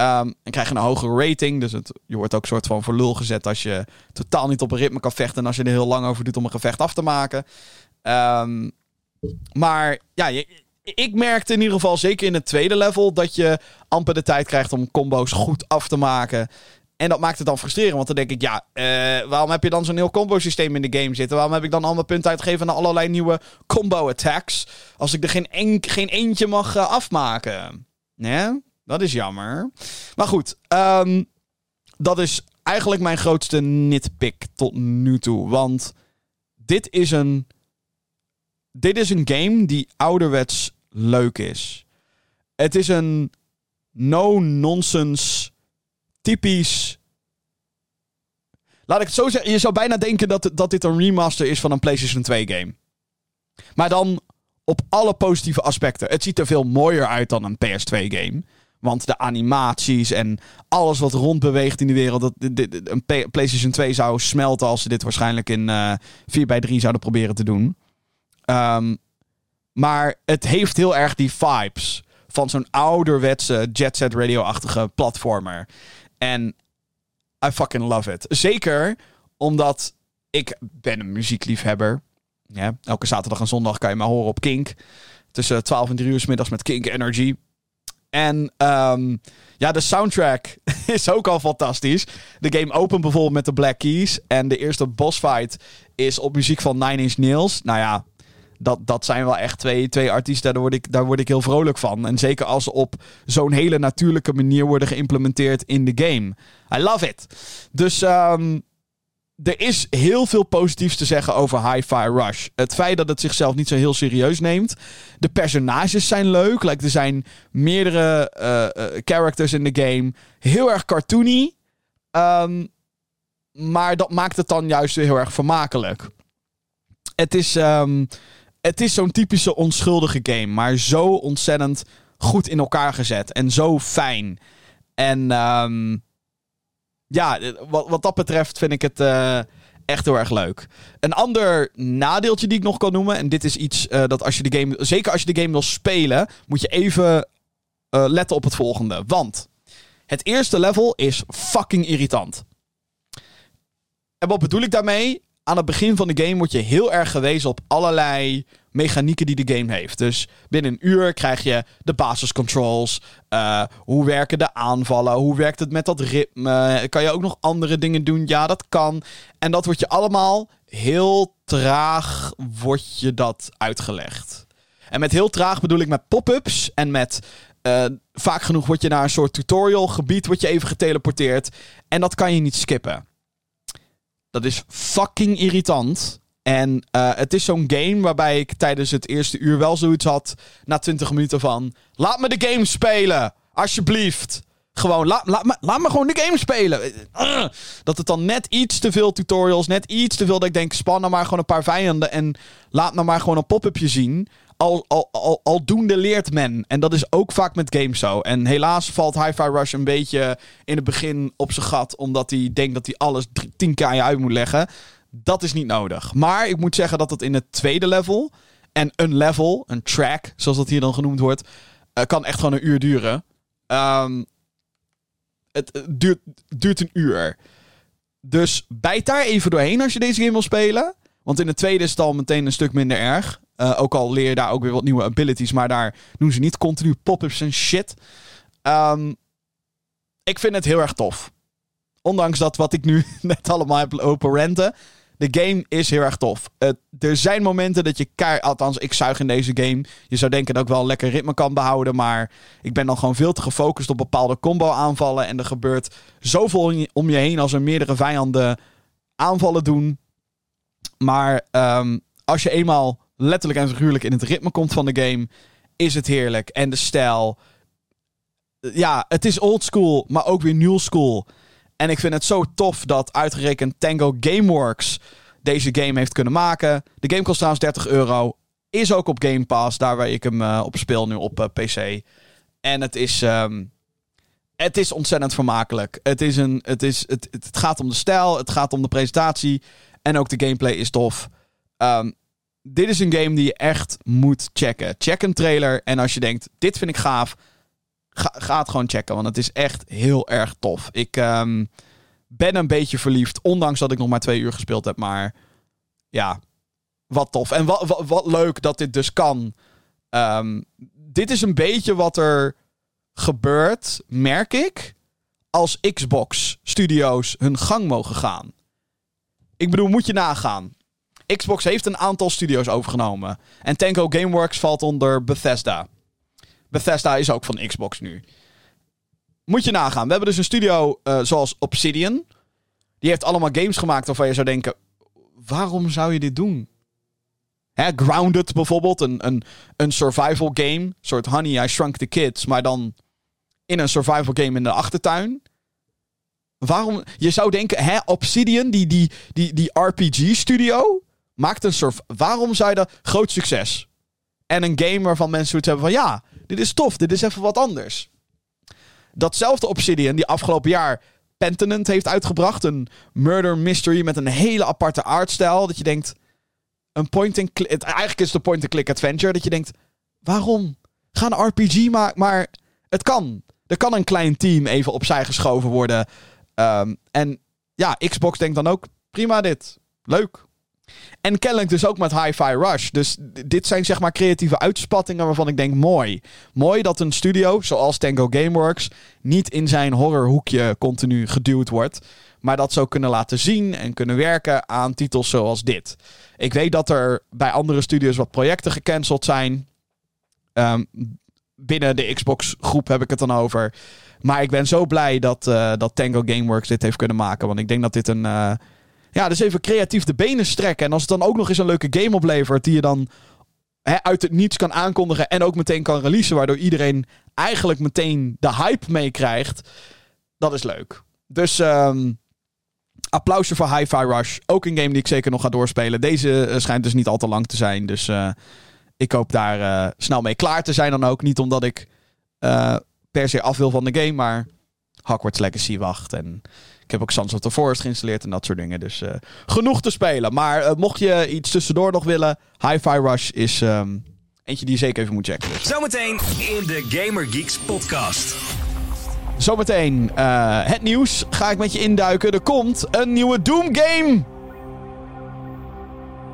Um, en krijg je een hogere rating. Dus het, je wordt ook soort van voor lul gezet als je totaal niet op een ritme kan vechten. En als je er heel lang over doet om een gevecht af te maken. Um, maar ja, ik merkte in ieder geval zeker in het tweede level dat je amper de tijd krijgt om combo's goed af te maken. En dat maakt het dan frustrerend. Want dan denk ik, ja, uh, waarom heb je dan zo'n heel combo systeem in de game zitten? Waarom heb ik dan al mijn punten uitgegeven naar allerlei nieuwe combo attacks? Als ik er geen, en, geen eentje mag uh, afmaken. Nee? Dat is jammer. Maar goed, um, dat is eigenlijk mijn grootste nitpick tot nu toe. Want dit is een. Dit is een game die ouderwets leuk is. Het is een no-nonsense, typisch. Laat ik het zo zeggen. Je zou bijna denken dat, dat dit een remaster is van een PlayStation 2 game. Maar dan op alle positieve aspecten. Het ziet er veel mooier uit dan een PS2 game. Want de animaties en alles wat rondbeweegt in de wereld. Dat, een PlayStation 2 zou smelten als ze dit waarschijnlijk in uh, 4 bij 3 zouden proberen te doen. Um, maar het heeft heel erg die vibes van zo'n ouderwetse Jet Set Radio-achtige platformer. En I fucking love it. Zeker omdat ik ben een muziekliefhebber. Ja, elke zaterdag en zondag kan je me horen op Kink. Tussen 12 en 3 uur s middags met Kink Energy. En um, ja, de soundtrack is ook al fantastisch. De game opent bijvoorbeeld met de Black Keys. En de eerste boss fight is op muziek van Nine Inch Nails. Nou ja, dat, dat zijn wel echt twee, twee artiesten. Daar word, ik, daar word ik heel vrolijk van. En zeker als ze op zo'n hele natuurlijke manier worden geïmplementeerd in de game. I love it. Dus um, er is heel veel positiefs te zeggen over Hi-Fi Rush. Het feit dat het zichzelf niet zo heel serieus neemt. De personages zijn leuk. Er zijn meerdere uh, uh, characters in de game. Heel erg cartoony. Um, maar dat maakt het dan juist weer heel erg vermakelijk. Het is, um, het is zo'n typische onschuldige game. Maar zo ontzettend goed in elkaar gezet. En zo fijn. En um, ja, wat, wat dat betreft vind ik het uh, echt heel erg leuk. Een ander nadeeltje die ik nog kan noemen. En dit is iets uh, dat als je de game. Zeker als je de game wil spelen. Moet je even letten op het volgende. Want het eerste level is fucking irritant. En wat bedoel ik daarmee? Aan het begin van de game word je heel erg gewezen op allerlei mechanieken die de game heeft. Dus binnen een uur krijg je de basiscontrols. Uh, hoe werken de aanvallen? Hoe werkt het met dat ritme? Kan je ook nog andere dingen doen? Ja, dat kan. En dat wordt je allemaal heel traag wordt je dat uitgelegd. En met heel traag bedoel ik met pop-ups en met uh, vaak genoeg word je naar een soort tutorial gebied, word je even geteleporteerd. En dat kan je niet skippen. Dat is fucking irritant. En uh, het is zo'n game waarbij ik tijdens het eerste uur wel zoiets had. Na 20 minuten van. Laat me de game spelen. Alsjeblieft. Gewoon, laat, me, laat me gewoon de game spelen. Uh, dat het dan net iets te veel tutorials, net iets te veel dat ik denk, span nou maar gewoon een paar vijanden en laat nou maar gewoon een pop-upje zien. Al, al, al, aldoende leert men. En dat is ook vaak met games zo. En helaas valt Hi-Fi Rush een beetje in het begin op zijn gat, omdat hij denkt dat hij alles 10k uit moet leggen. Dat is niet nodig. Maar ik moet zeggen dat het in het tweede level. En een level, een track, zoals dat hier dan genoemd wordt. Uh, kan echt gewoon een uur duren. Um, het, het duurt, duurt een uur. Dus bijt daar even doorheen als je deze game wil spelen. Want in het tweede is het al meteen een stuk minder erg. Uh, ook al leer je daar ook weer wat nieuwe abilities. Maar daar doen ze niet continu pop-ups en shit. Um, ik vind het heel erg tof. Ondanks dat wat ik nu net allemaal heb lopen renten. De game is heel erg tof. Er zijn momenten dat je. Althans, ik zuig in deze game. Je zou denken dat ik wel lekker ritme kan behouden. Maar ik ben dan gewoon veel te gefocust op bepaalde combo aanvallen. En er gebeurt zoveel om je heen als er meerdere vijanden aanvallen doen. Maar um, als je eenmaal letterlijk en figuurlijk in het ritme komt van de game... is het heerlijk. En de stijl... Ja, het is old school, maar ook weer new school. En ik vind het zo tof dat uitgerekend Tango Gameworks deze game heeft kunnen maken. De game kost trouwens 30 euro. Is ook op Game Pass, daar waar ik hem uh, op speel nu op uh, PC. En het is, um, het is ontzettend vermakelijk. Het, is een, het, is, het, het gaat om de stijl, het gaat om de presentatie. En ook de gameplay is tof. Um, dit is een game die je echt moet checken. Check een trailer en als je denkt, dit vind ik gaaf Ga, ga het gewoon checken, want het is echt heel erg tof. Ik um, ben een beetje verliefd, ondanks dat ik nog maar twee uur gespeeld heb. Maar ja, wat tof. En wat, wat, wat leuk dat dit dus kan. Um, dit is een beetje wat er gebeurt, merk ik, als Xbox Studios hun gang mogen gaan. Ik bedoel, moet je nagaan. Xbox heeft een aantal studios overgenomen. En Tango Gameworks valt onder Bethesda. Bethesda is ook van Xbox nu. Moet je nagaan. We hebben dus een studio uh, zoals Obsidian. Die heeft allemaal games gemaakt waarvan je zou denken... Waarom zou je dit doen? Hè, Grounded bijvoorbeeld. Een, een, een survival game. Een soort Honey, I Shrunk the Kids. Maar dan in een survival game in de achtertuin. Waarom? Je zou denken, hè, Obsidian, die, die, die, die RPG-studio, maakt een surf. Waarom zou dat... Groot succes. En een game waarvan mensen zoiets hebben van... Ja, dit is tof, dit is even wat anders. Datzelfde Obsidian die afgelopen jaar Pentanent heeft uitgebracht. Een murder mystery met een hele aparte artstijl. Dat je denkt, een point-and-click... Eigenlijk is het een point-and-click adventure. Dat je denkt, waarom? Ga een RPG maken, maar het kan. Er kan een klein team even opzij geschoven worden. Um, en ja, Xbox denkt dan ook, prima dit. Leuk. En kennelijk dus ook met Hi-Fi Rush. Dus dit zijn zeg maar creatieve uitspattingen waarvan ik denk mooi. Mooi dat een studio zoals Tango Gameworks niet in zijn horrorhoekje continu geduwd wordt. Maar dat zou kunnen laten zien en kunnen werken aan titels zoals dit. Ik weet dat er bij andere studios wat projecten gecanceld zijn. Um, binnen de Xbox groep heb ik het dan over. Maar ik ben zo blij dat, uh, dat Tango Gameworks dit heeft kunnen maken. Want ik denk dat dit een... Uh, ja, dus even creatief de benen strekken. En als het dan ook nog eens een leuke game oplevert die je dan hè, uit het niets kan aankondigen en ook meteen kan releasen, waardoor iedereen eigenlijk meteen de hype meekrijgt, dat is leuk. Dus um, applausje voor Hi-Fi Rush. Ook een game die ik zeker nog ga doorspelen. Deze uh, schijnt dus niet al te lang te zijn, dus uh, ik hoop daar uh, snel mee klaar te zijn dan ook. Niet omdat ik eh, per se af wil van de game, maar Hogwarts Legacy wacht. En ik heb ook Sons of the Forest geïnstalleerd en dat soort dingen. Dus eh, genoeg te spelen. Maar eh, mocht je iets tussendoor nog willen, Hi-Fi Rush is ehm, eentje die je zeker even moet checken. Zometeen in de Gamer Geeks podcast. Zometeen eh, het nieuws. Ga ik met je induiken. Er komt een nieuwe Doom game.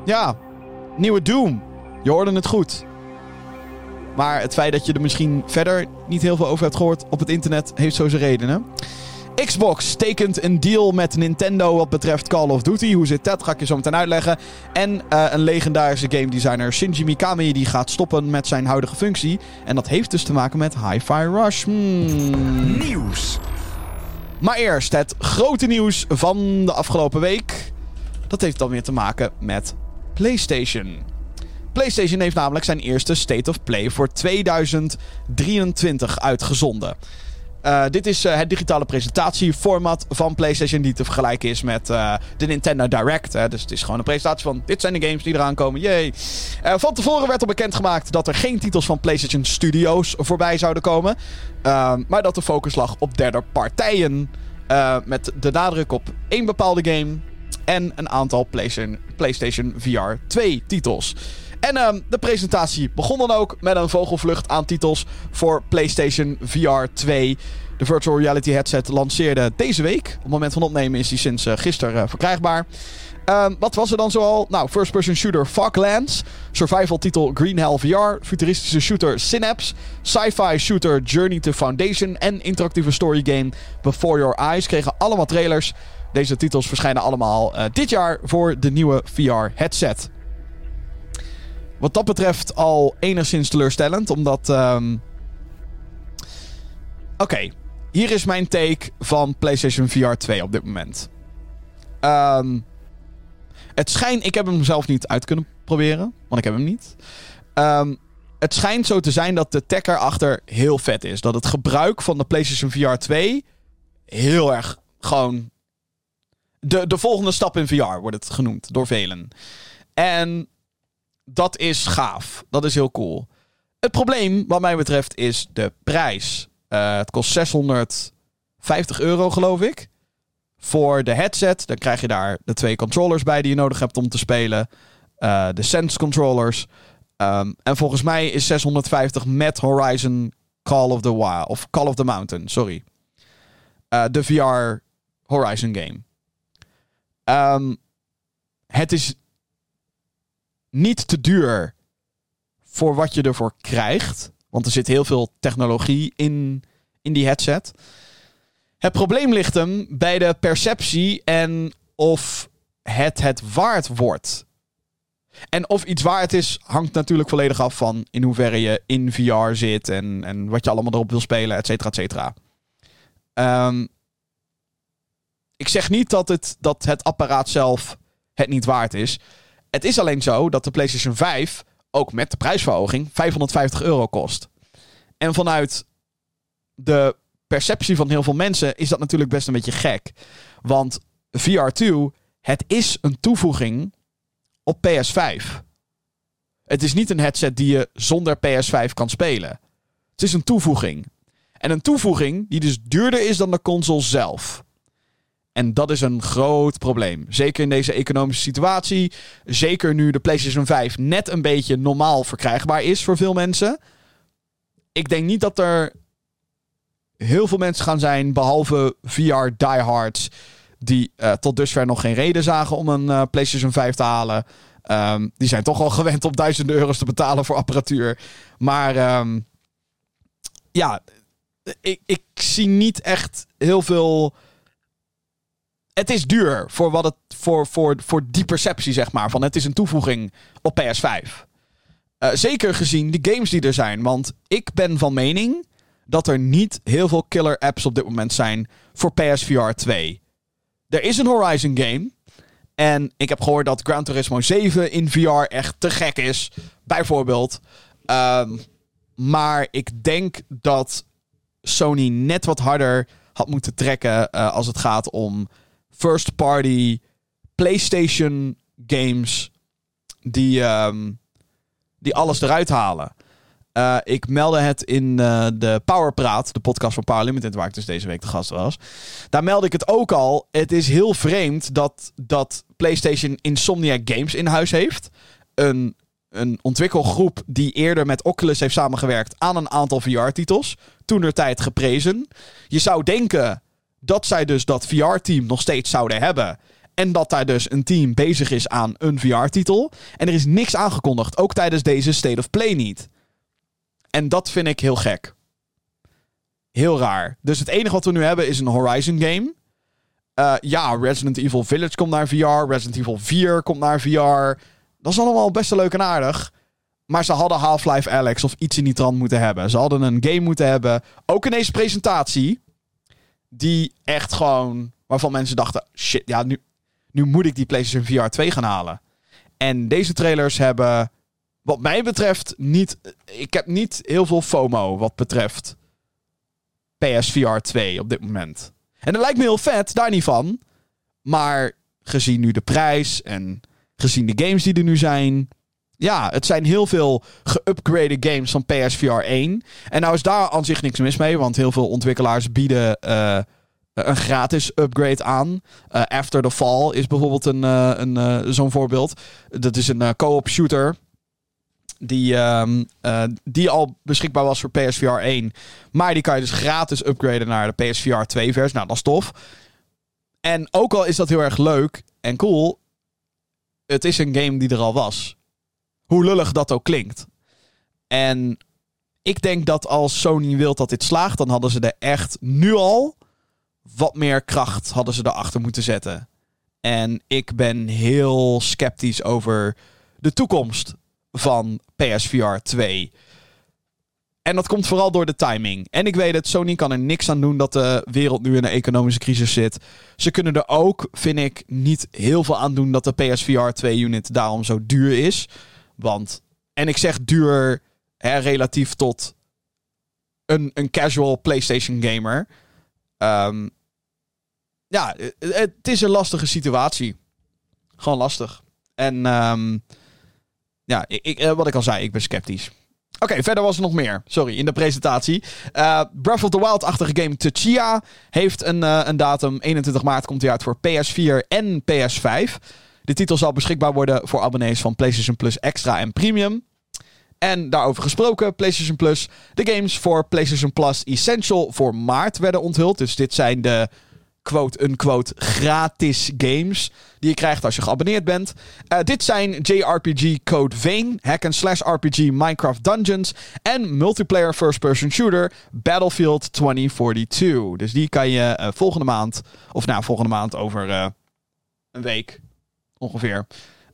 Ja, nieuwe Doom. Je hoorde het goed. Maar het feit dat je er misschien verder niet heel veel over hebt gehoord op het internet, heeft zo zijn redenen. Xbox tekent een deal met Nintendo wat betreft Call of Duty. Hoe zit dat? Ga ik je zo meteen uitleggen. En uh, een legendarische game designer Shinji Mikami die gaat stoppen met zijn huidige functie. En dat heeft dus te maken met Hi-Fi Rush. Hmm. Nieuws. Maar eerst het grote nieuws van de afgelopen week. Dat heeft dan weer te maken met PlayStation. PlayStation heeft namelijk zijn eerste State of Play voor 2023 uitgezonden. Uh, dit is uh, het digitale presentatieformat van PlayStation, die te vergelijken is met uh, de Nintendo Direct. Hè. Dus het is gewoon een presentatie van: dit zijn de games die eraan komen. Yay. van tevoren werd al bekendgemaakt dat er geen titels van PlayStation Studios voorbij zouden komen. maar dat de focus lag op derde partijen. met de nadruk op één bepaalde game en een aantal PlayStation, PlayStation VR 2 titels. En uh, de presentatie begon dan ook met een vogelvlucht aan titels voor PlayStation VR 2. De virtual reality headset lanceerde deze week. Op het moment van opnemen is die sinds uh, gisteren uh, verkrijgbaar. Um, wat was er dan zoal? Nou, first-person shooter Foglands. Survival titel Green Hell VR. Futuristische shooter Synapse. Sci-fi shooter Journey to Foundation. En interactieve story game Before Your Eyes kregen allemaal trailers. Deze titels verschijnen allemaal uh, dit jaar voor de nieuwe VR headset. Wat dat betreft al enigszins teleurstellend, omdat. Um... Oké, hier is mijn take van PlayStation VR 2 op dit moment. Um... Het schijnt, ik heb hem zelf niet uit kunnen proberen, want ik heb hem niet. Um, het schijnt zo te zijn dat de tech erachter heel vet is. Dat het gebruik van de PlayStation VR 2 heel erg gewoon. De, de volgende stap in VR wordt het genoemd door velen. En dat is gaaf. Dat is heel cool. Het probleem, wat mij betreft, is de prijs. Uh, het kost 650 euro, geloof ik. Voor de headset. Dan krijg je daar de twee controllers bij die je nodig hebt om te spelen. Uh, de Sense controllers. Um, en volgens mij is 650 met Horizon Call of the Wild. Of Call of the Mountain, sorry. Uh, de VR Horizon game. Um, het is niet te duur voor wat je ervoor krijgt. Want er zit heel veel technologie in, in die headset. Het probleem ligt hem bij de perceptie en of het het waard wordt. En of iets waard is, hangt natuurlijk volledig af van in hoeverre je in VR zit en, en wat je allemaal erop wil spelen, et cetera, et cetera. Um, ik zeg niet dat het, dat het apparaat zelf het niet waard is. Het is alleen zo dat de PlayStation 5 ook met de prijsverhoging 550 euro kost. En vanuit de perceptie van heel veel mensen is dat natuurlijk best een beetje gek. Want VR2, het is een toevoeging op PS5. Het is niet een headset die je zonder PS5 kan spelen. Het is een toevoeging. En een toevoeging die dus duurder is dan de console zelf. En dat is een groot probleem. Zeker in deze economische situatie. Zeker nu de PlayStation 5 net een beetje normaal verkrijgbaar is voor veel mensen. Ik denk niet dat er heel veel mensen gaan zijn, behalve VR diehards, die uh, tot dusver nog geen reden zagen om een uh, PlayStation 5 te halen. Um, die zijn toch al gewend om duizenden euro's te betalen voor apparatuur. Maar um, ja, ik, ik zie niet echt heel veel het is duur voor, wat het, voor, voor, voor die perceptie, zeg maar. Van het is een toevoeging op PS5. Uh, eh, zeker gezien de games die er zijn. Want ik ben van mening dat er niet heel veel killer apps op dit moment zijn voor PSVR 2. Er is een Horizon game. En ik heb gehoord dat Gran Turismo 7 in VR echt te gek is. Bijvoorbeeld. Um, maar ik denk dat Sony net wat harder had moeten trekken uh, als het gaat om first-party PlayStation games die, um, die alles eruit halen. Uh, ik meldde het in uh, de Powerpraat, de podcast van Power Limited, waar ik dus deze week de gast was. Daar meldde ik het ook al. Het is heel vreemd dat, dat PlayStation Insomniac Games in huis heeft. Een, een ontwikkelgroep die eerder met Oculus heeft samengewerkt aan een aantal VR-titels. Toen er tijd geprezen. Je zou denken dat zij dus dat VR-team nog steeds zouden hebben. En dat daar dus een team bezig is aan een VR-titel. En er is niks aangekondigd, ook tijdens deze State of Play niet. En dat vind ik heel gek. Heel raar. Dus het enige wat we nu hebben is een Horizon game. Uh, ja, Resident Evil Village komt naar VR. Resident Evil 4 komt naar VR. Dat is allemaal best wel leuk en aardig. Maar ze hadden Half-Life Alex of iets in die trant moeten hebben. Ze hadden een game moeten hebben. Ook in deze presentatie. Die echt gewoon. Waarvan mensen dachten: shit, ja, nu, nu moet ik die PlayStation VR 2 gaan halen. En deze trailers hebben wat mij betreft niet. Ik heb niet heel veel FOMO wat betreft PSVR 2 op dit moment. En dat lijkt me heel vet, daar niet van. Maar gezien nu de prijs en gezien de games die er nu zijn. Ja, het zijn heel veel geupgrade games van PSVR 1. En nou is daar aan zich niks mis mee, want heel veel ontwikkelaars bieden uh, een gratis upgrade aan. Uh, After the Fall is bijvoorbeeld een, uh, een, zo'n voorbeeld. Dat is een co-op shooter die, uh, die al beschikbaar was voor PSVR 1. Maar die kan je dus gratis upgraden naar de PSVR 2 versie. Nou, dat is tof. En ook al is dat heel erg leuk en cool. Het is een game die er al was. Hoe lullig dat ook klinkt. En ik denk dat als Sony wil dat dit slaagt, dan hadden ze er echt nu al wat meer kracht hadden ze erachter moeten zetten. En ik ben heel sceptisch over de toekomst van PSVR 2. En dat komt vooral door de timing. En ik weet het, Sony kan er niks aan doen dat de wereld nu in een economische crisis zit. Ze kunnen er ook, vind ik, niet heel veel aan doen dat de PSVR 2 unit daarom zo duur is. Want, en ik zeg duur hè, relatief tot een, een casual PlayStation gamer. Um, ja, het, is een lastige situatie. Gewoon lastig. En um, ja, ik, eh, wat ik al zei, ik ben sceptisch. Oké, verder was er nog meer. Sorry, in de presentatie. Uh, Breath of the Wild-achtige game Tchia heeft een, een datum. 21 maart komt hij uit voor PS4 en PS5. De titel zal beschikbaar worden voor abonnees van PlayStation Plus Extra en Premium. En daarover gesproken, PlayStation Plus. De games voor PlayStation Plus Essential voor maart werden onthuld. Dus dit zijn de quote-unquote gratis games die je krijgt als je geabonneerd bent. Uh, dit zijn JRPG Code Vein, hack-and-slash RPG Minecraft Dungeons en multiplayer first-person shooter Battlefield 2042. Dus die kan je uh, volgende maand, of nou volgende maand over uh, een week ongeveer,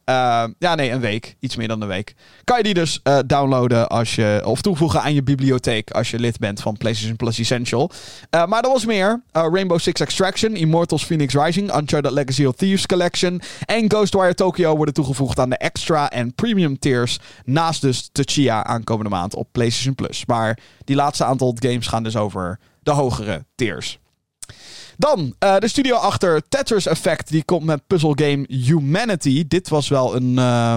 uh, ja, nee, een week. Iets meer dan een week. Kan je die dus uh, downloaden als je, of toevoegen aan je bibliotheek als je lid bent van PlayStation Plus Essential. Uh, maar er was meer. Rainbow Six Extraction, Immortals Phoenix Rising, Uncharted Legacy of Thieves Collection en Ghostwire Tokyo worden toegevoegd aan de extra en premium tiers. Naast dus Tchia aankomende maand op PlayStation Plus. Maar die laatste aantal games gaan dus over de hogere tiers. Dan uh, de studio achter Tetris Effect. Die komt met puzzelgame Humanity. Dit was wel een, uh,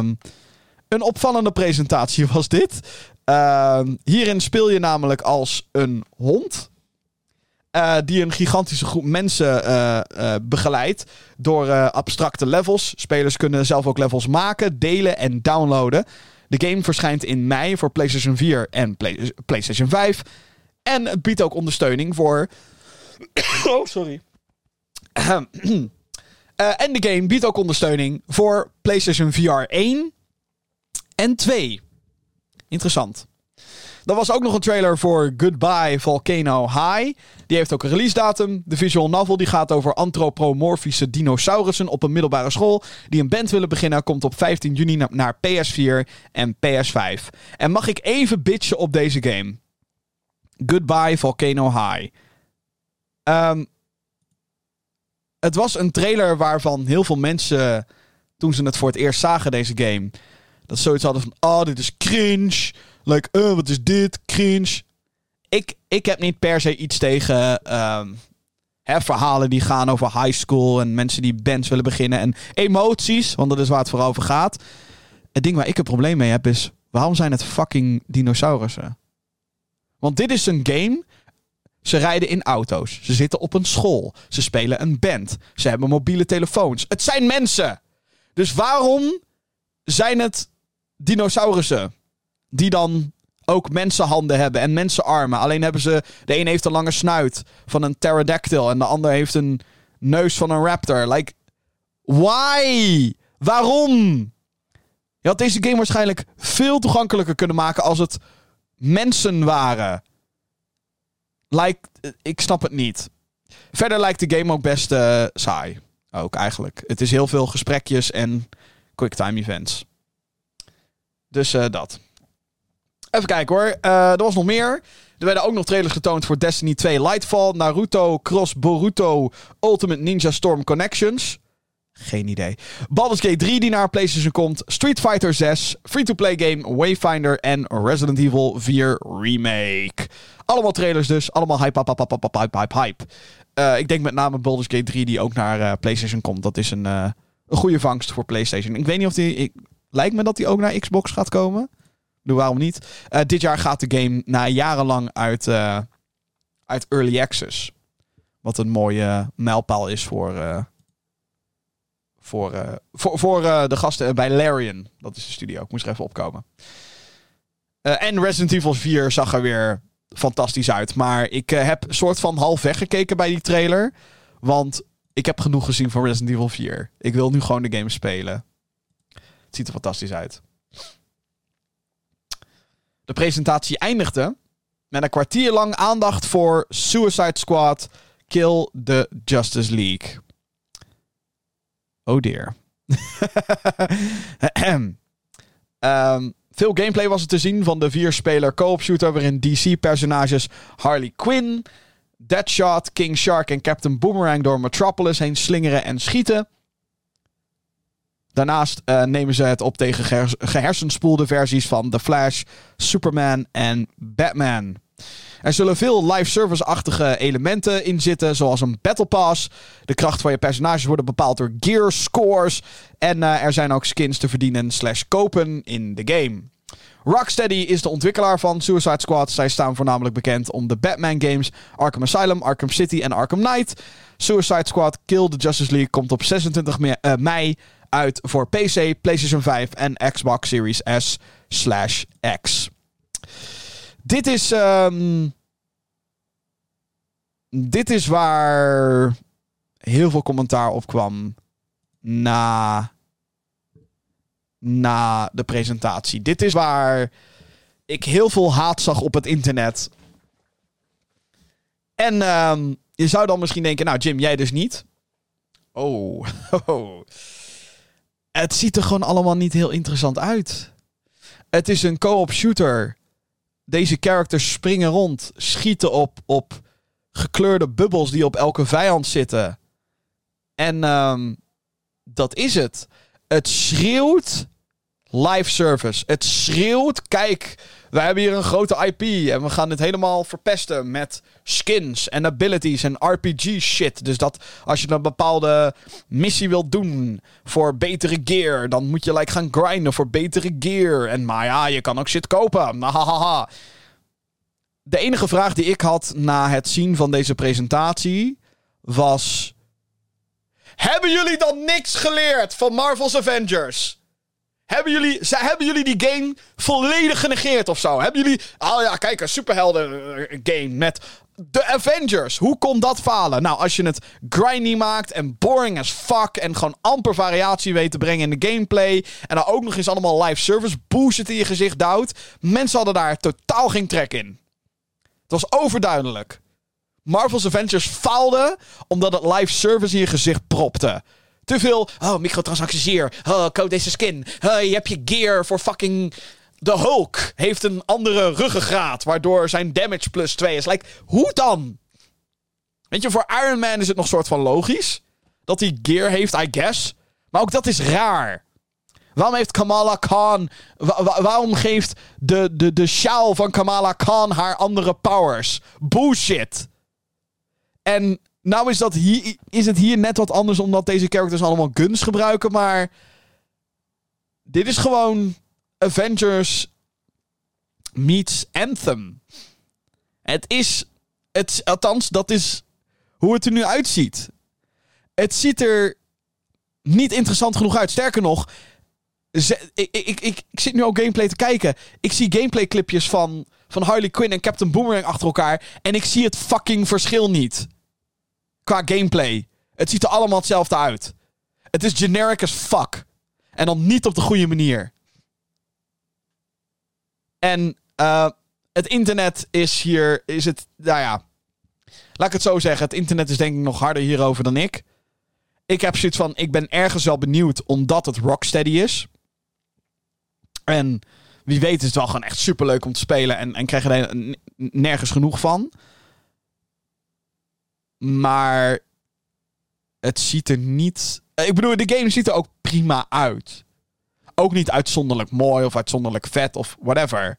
een opvallende presentatie, was dit. Uh, hierin speel je namelijk als een hond. Uh, die een gigantische groep mensen uh, begeleidt door abstracte levels. Spelers kunnen zelf ook levels maken, delen en downloaden. De game verschijnt in mei voor PlayStation 4 en Play PlayStation 5. En het biedt ook ondersteuning voor oh, sorry. uh, en de game biedt ook ondersteuning voor PlayStation VR 1 en 2. Interessant. Er was ook nog een trailer voor Goodbye Volcano High. Die heeft ook een release datum. De visual novel die gaat over antropomorfische dinosaurussen op een middelbare school. Die een band willen beginnen. Komt op 15 juni naar PS4 en PS5. En mag ik even bitchen op deze game? Goodbye Volcano High. Um, het was een trailer waarvan heel veel mensen, toen ze het voor het eerst zagen, deze game, dat zoiets hadden van: oh, dit is cringe. Like, uh, wat is dit? Cringe. Ik, ik heb niet per se iets tegen um, hè, verhalen die gaan over high school en mensen die bands willen beginnen en emoties, want dat is waar het voor over gaat. Het ding waar ik een probleem mee heb is: Waarom zijn het fucking dinosaurussen? Want dit is een game. Ze rijden in auto's. Ze zitten op een school. Ze spelen een band. Ze hebben mobiele telefoons. Het zijn mensen. Dus waarom zijn het dinosaurussen? Die dan ook mensenhanden hebben en mensenarmen. Alleen hebben ze. De een heeft een lange snuit van een pterodactyl. En de ander heeft een neus van een raptor. Like. Why? Waarom? Je had deze game waarschijnlijk veel toegankelijker kunnen maken als het mensen waren. Like, ik snap het niet. Verder lijkt de game ook best uh, saai. Ook eigenlijk. Het is heel veel gesprekjes en quicktime events. Dus uh, dat. Even kijken hoor. Uh, er was nog meer. Er werden ook nog trailers getoond voor Destiny 2 Lightfall, Naruto, Cross Boruto, Ultimate Ninja Storm Connections. Geen idee. Baldur's Gate 3 die naar PlayStation komt. Street Fighter 6. Free-to-play game Wayfinder. En Resident Evil 4 Remake. Allemaal trailers dus. Allemaal hype, hype, hype, hype, hype, hype. Uh, ik denk met name Baldur's Gate 3 die ook naar uh, PlayStation komt. Dat is een, uh, een goede vangst voor PlayStation. Ik weet niet of die... Ik, lijkt me dat die ook naar Xbox gaat komen. Doe waarom niet? dit jaar gaat de game na jarenlang uit, uit Early Access. Wat een mooie mijlpaal is voor voor, uh, voor, voor uh, de gasten bij Larian. Dat is de studio. Ik moest er even opkomen. Uh, en Resident Evil 4 zag er weer fantastisch uit. Maar ik heb soort van half weggekeken bij die trailer. Want ik heb genoeg gezien van Resident Evil 4. Ik wil nu gewoon de game spelen. Het ziet er fantastisch uit. De presentatie eindigde met een kwartier lang aandacht voor Suicide Squad Kill the Justice League. Oh dear. um, veel gameplay was er te zien van de vier-speler co-op shooter waarin DC-personages Harley Quinn, Deadshot, King Shark en Captain Boomerang door Metropolis heen slingeren en schieten. Daarnaast uh, nemen ze het op tegen gehersenspoelde versies van The Flash, Superman en Batman. Er zullen veel live service-achtige elementen in zitten, zoals een battle pass. De kracht van je personages worden bepaald door gear scores. En uh, er zijn ook skins te verdienen slash kopen in de game. Rocksteady is de ontwikkelaar van Suicide Squad. Zij staan voornamelijk bekend om de Batman games Arkham Asylum, Arkham City en Arkham Knight. Suicide Squad Kill the Justice League komt op 26 me uh, mei uit voor PC, PlayStation 5 en Xbox Series S slash X. Dit is. Um, dit is waar heel veel commentaar op kwam na, na de presentatie. Dit is waar ik heel veel haat zag op het internet. En um, je zou dan misschien denken, nou Jim, jij dus niet. Oh, het ziet er gewoon allemaal niet heel interessant uit. Het is een co-op shooter deze characters springen rond, schieten op, op gekleurde bubbels die op elke vijand zitten. En um, dat is het. Het schreeuwt live service. Het schreeuwt, kijk, we hebben hier een grote IP en we gaan dit helemaal verpesten met skins en abilities en RPG shit. Dus dat als je een bepaalde missie wilt doen voor betere gear, dan moet je like gaan grinden voor betere gear. En maar ja, je kan ook shit kopen. De enige vraag die ik had na het zien van deze presentatie was: Hebben jullie dan niks geleerd van Marvel's Avengers? Hebben jullie, hebben jullie die game volledig genegeerd of zo? Hebben jullie. Oh ja, kijk, een superhelden eh, game met de Avengers. Hoe kon dat falen? Nou, als je het grindy maakt en boring as fuck. En gewoon amper variatie weet te brengen in de gameplay. En dan ook nog eens allemaal live service bullshit in je gezicht duwt. Mensen hadden daar totaal geen trek in. Het was overduidelijk. Marvel's Avengers faalde omdat het live service in je gezicht propte. Te veel, oh, microtransacties hier. Oh, koop deze skin. Oh, je hebt je gear voor fucking... De Hulk heeft een andere ruggengraat, waardoor zijn damage plus 2 is. Like, hoe dan? Weet je, voor Iron Man is het nog soort van logisch. Dat hij gear heeft, I guess. Maar ook dat is raar. Waarom heeft Kamala Khan. waarom geeft de, de, de sjaal van Kamala Khan haar andere powers? Bullshit. En nou is, dat hier, is het hier net wat anders omdat deze characters allemaal guns gebruiken, maar. Dit is gewoon Avengers meets Anthem. Het is, het, althans, dat is hoe het er nu uitziet. Het ziet er niet interessant genoeg uit. Sterker nog, ik, ik, ik, ik, zit nu ook gameplay te kijken. Ik zie gameplay clipjes van, van Harley Quinn en Captain Boomerang achter elkaar. En ik zie het fucking verschil niet. Qua gameplay. Het ziet er allemaal hetzelfde uit. Het is generic as fuck. En dan niet op de goede manier. En uh, het internet is hier. Is het. Nou ja. Laat ik het zo zeggen. Het internet is denk ik nog harder hierover dan ik. Ik heb zoiets van. Ik ben ergens wel benieuwd omdat het Rocksteady is. En wie weet is het wel gewoon echt super leuk om te spelen. En, en krijg je er nergens genoeg van. Maar het ziet er niet. Ik bedoel, de game ziet er ook prima uit. Ook niet uitzonderlijk mooi of uitzonderlijk vet of whatever.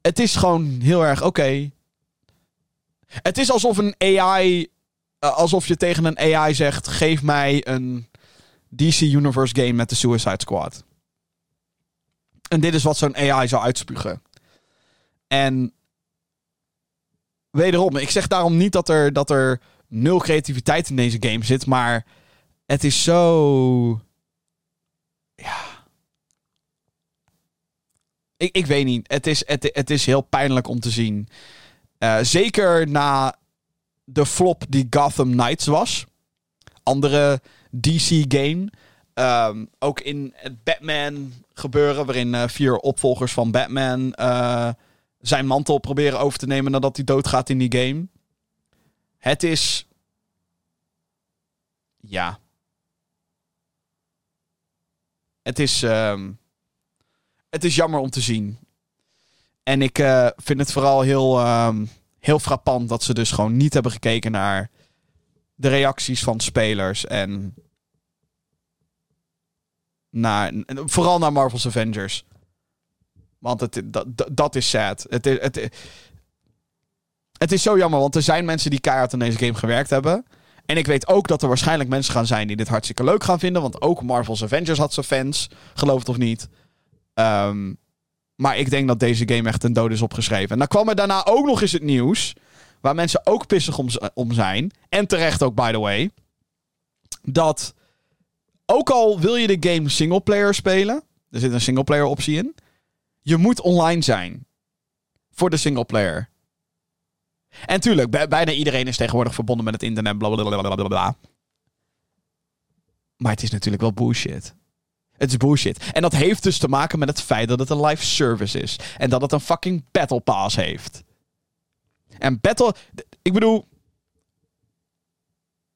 Het is gewoon heel erg oké. Het is alsof een AI. Eh, alsof je tegen een AI zegt: geef mij een DC Universe game met de Suicide Squad. En dit is wat zo'n AI zou uitspugen. En wederom, ik zeg daarom niet dat er, dat er nul creativiteit in deze game zit, maar het is zo. Ja. Ik, ik weet niet. Het is, het, het is heel pijnlijk om te zien. Uh, zeker na de flop die Gotham Knights was. Andere DC-game. Um, ook in het Batman gebeuren, waarin uh, vier opvolgers van Batman uh, zijn mantel proberen over te nemen nadat hij doodgaat in die game. Het is. Ja. Het is. Um, het is jammer om te zien. En ik uh, vind het vooral heel, um, heel frappant dat ze dus gewoon niet hebben gekeken naar de reacties van spelers. En naar, vooral naar Marvel's Avengers. Want het, dat, dat is sad. Het, het, het is zo jammer, want er zijn mensen die keihard aan deze game gewerkt hebben. En ik weet ook dat er waarschijnlijk mensen gaan zijn die dit hartstikke leuk gaan vinden. Want ook Marvel's Avengers had zijn fans, geloof het of niet. Um, maar ik denk dat deze game echt een dood is opgeschreven. En dan kwam er daarna ook nog eens het nieuws. Waar mensen ook pissig om, om zijn. En terecht ook, by the way. Dat ook al wil je de game singleplayer spelen. Er zit een singleplayer optie in. Je moet online zijn. Voor de singleplayer. En tuurlijk, bijna iedereen is tegenwoordig verbonden met het internet. Blablabla. Maar het is natuurlijk wel bullshit. Het is bullshit. En dat heeft dus te maken met het feit dat het een live service is. En dat het een fucking Battle Pass heeft. En Battle. Ik bedoel.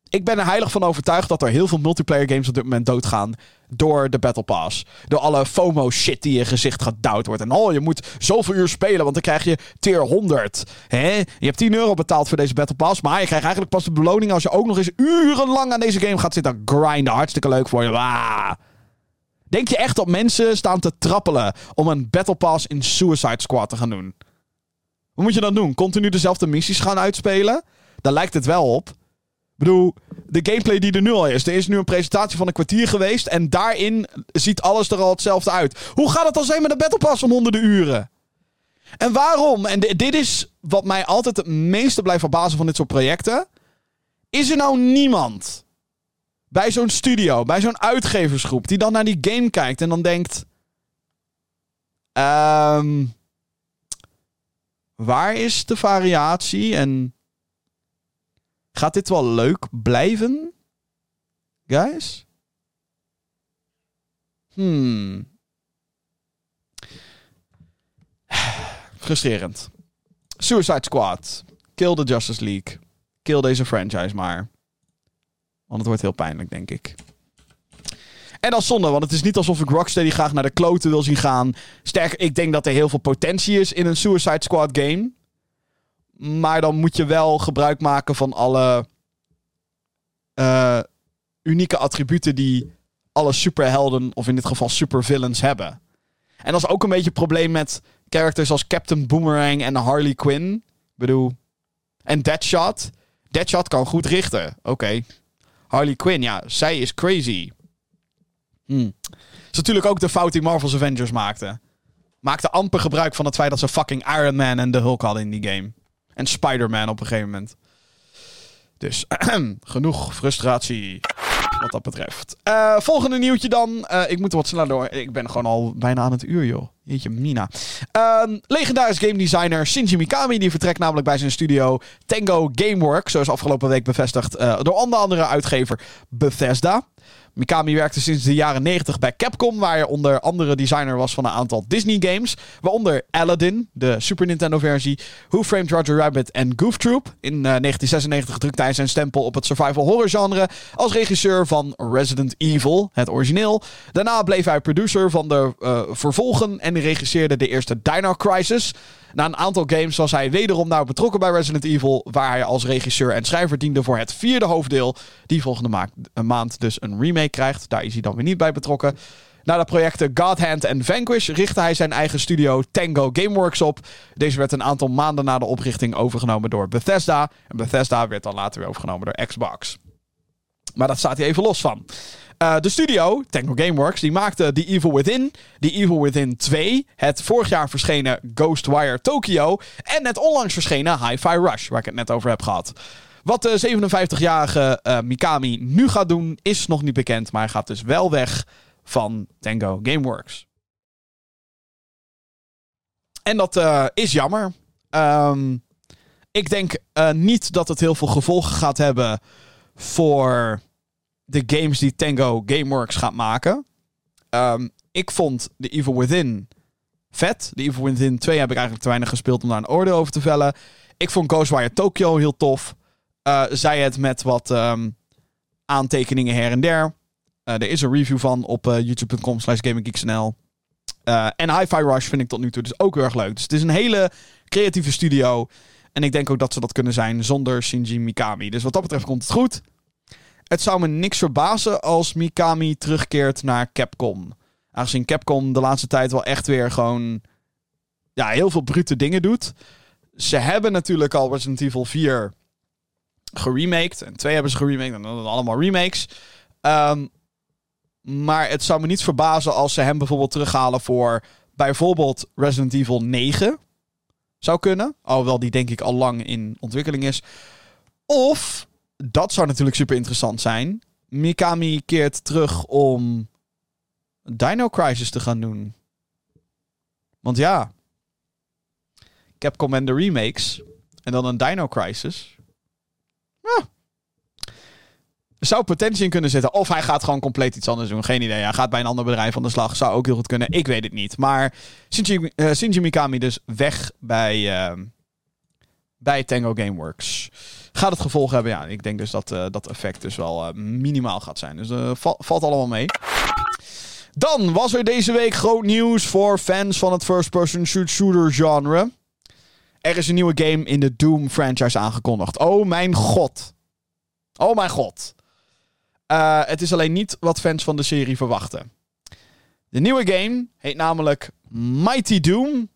Ik ben er heilig van overtuigd dat er heel veel multiplayer games op dit moment doodgaan. Door de Battle Pass. Door alle FOMO shit die je gezicht gedouwd wordt. En oh, je moet zoveel uur spelen, want dan krijg je tier 100. Hè? Je hebt 10 euro betaald voor deze Battle Pass. Maar je krijgt eigenlijk pas de beloning als je ook nog eens urenlang aan deze game gaat zitten grinden. Hartstikke leuk voor je. Waaah. Denk je echt dat mensen staan te trappelen om een Battle Pass in Suicide Squad te gaan doen? Hoe moet je dat doen? Continu dezelfde missies gaan uitspelen? Daar lijkt het wel op. Ik bedoel, de gameplay die er nu al is. Er is nu een presentatie van een kwartier geweest. En daarin ziet alles er al hetzelfde uit. Hoe gaat het dan zijn met een Battle Pass van honderden uren? En waarom? En dit is wat mij altijd het meeste blijft verbazen van dit soort projecten. Is er nou niemand bij zo'n studio, bij zo'n uitgeversgroep, die dan naar die game kijkt en dan denkt: um, waar is de variatie en gaat dit wel leuk blijven, guys? Hmm. Frustrerend. Suicide Squad. Kill the Justice League. Kill deze franchise maar. Want het wordt heel pijnlijk, denk ik. En dat is zonde, want het is niet alsof ik Rocksteady graag naar de kloten wil zien gaan. Sterker, ik denk dat er heel veel potentie is in een Suicide Squad game. Maar dan moet je wel gebruik maken van alle uh, unieke attributen die alle superhelden, of in dit geval supervillains, hebben. En dat is ook een beetje het probleem met characters als Captain Boomerang en Harley Quinn. Ik bedoel, en Deadshot. Deadshot kan goed richten. Oké. Harley Quinn, ja, zij is crazy. Hmm. is natuurlijk ook de fout die Marvel's Avengers maakte. maakte amper gebruik van het feit dat ze fucking Iron Man en de Hulk hadden in die game. En Spider-Man op een gegeven moment. Dus genoeg frustratie wat dat betreft. Uh, volgende nieuwtje dan. Uh, ik moet er wat sneller door. Ik ben gewoon al bijna aan het uur, joh. Jeetje, Mina. Uh, legendarisch game designer Shinji Mikami. Die vertrekt namelijk bij zijn studio Tango Gameworks. Zoals afgelopen week bevestigd uh, door onder andere uitgever Bethesda. Mikami werkte sinds de jaren 90 bij Capcom, waar hij onder andere designer was van een aantal Disney games. Waaronder Aladdin, de Super Nintendo versie, Who Framed Roger Rabbit en Goof Troop. In uh, 1996 drukte hij zijn stempel op het survival horror genre als regisseur van Resident Evil, het origineel. Daarna bleef hij producer van de uh, vervolgen en regisseerde de eerste Dino Crisis. Na een aantal games was hij wederom nauw betrokken bij Resident Evil, waar hij als regisseur en schrijver diende voor het vierde hoofddeel, die volgende ma maand dus een remake krijgt. Daar is hij dan weer niet bij betrokken. Na de projecten Godhand en Vanquish richtte hij zijn eigen studio Tango Gameworks op. Deze werd een aantal maanden na de oprichting overgenomen door Bethesda. En Bethesda werd dan later weer overgenomen door Xbox. Maar dat staat hij even los van. Uh, de studio, Tango Gameworks, die maakte The Evil Within, The Evil Within 2, het vorig jaar verschenen Ghostwire Tokyo en het onlangs verschenen Hi-Fi Rush, waar ik het net over heb gehad. Wat de 57-jarige uh, Mikami nu gaat doen, is nog niet bekend, maar hij gaat dus wel weg van Tango Gameworks. En dat uh, is jammer. Um, ik denk niet dat het heel veel gevolgen gaat hebben voor de games die Tango Gameworks gaat maken. Um, ik vond The Evil Within vet. The Evil Within 2 heb ik eigenlijk te weinig gespeeld om daar een oordeel over te vellen. Ik vond Ghostwire Tokyo heel tof. Uh, zij het met wat um, aantekeningen her en der. Uh, er is een review van op uh, youtube.com slash gaminggeeksnl. en Hi-Fi Rush vind ik tot nu toe dus ook heel erg leuk. Dus het is een hele creatieve studio. En ik denk ook dat ze dat kunnen zijn zonder Shinji Mikami. Dus wat dat betreft komt het goed. Het zou me niks verbazen als Mikami terugkeert naar Capcom. Aangezien Capcom de laatste tijd wel echt weer gewoon ja, heel veel brute dingen doet. Ze hebben natuurlijk al Resident Evil 4 geremaked. En 2 hebben ze geremaked. En dan allemaal remakes. Um, maar het zou me niet verbazen als ze hem bijvoorbeeld terughalen voor bijvoorbeeld Resident Evil 9. Zou kunnen. Alhoewel die denk ik al lang in ontwikkeling is. Of dat zou natuurlijk super interessant zijn. Mikami keert terug om Dino Crisis te gaan doen. Want ja, Capcom en de remakes en dan een Dino Crisis. Er zou potentie in kunnen zitten. Of hij gaat gewoon compleet iets anders doen. Geen idee. Hij gaat bij een ander bedrijf aan de slag. Zou ook heel goed kunnen. Ik weet het niet. Maar Shinji, uh, Shinji Mikami dus weg bij, uh, bij Tango Gameworks. Gaat het gevolg hebben? Ja, ik denk dus dat uh, dat effect dus wel uh, minimaal gaat zijn. Dus val, valt allemaal mee. Dan was er deze week groot nieuws voor fans van het first-person shooter genre. Er is een nieuwe game in de Doom franchise aangekondigd. Oh mijn god. Oh mijn god. het is alleen niet wat fans van de serie verwachten. De nieuwe game heet namelijk Mighty Doom.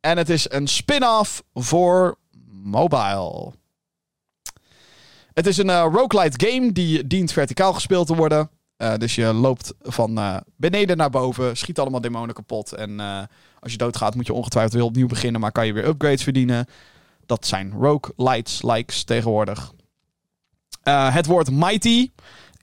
En het is een spin-off voor mobile. Het is een uh, roguelite game die dient verticaal gespeeld te worden. Uh, dus je loopt van beneden naar boven, schiet allemaal demonen kapot. En als je doodgaat moet je ongetwijfeld weer opnieuw beginnen, maar kan je weer upgrades verdienen. Dat zijn roguelites, likes tegenwoordig. het woord mighty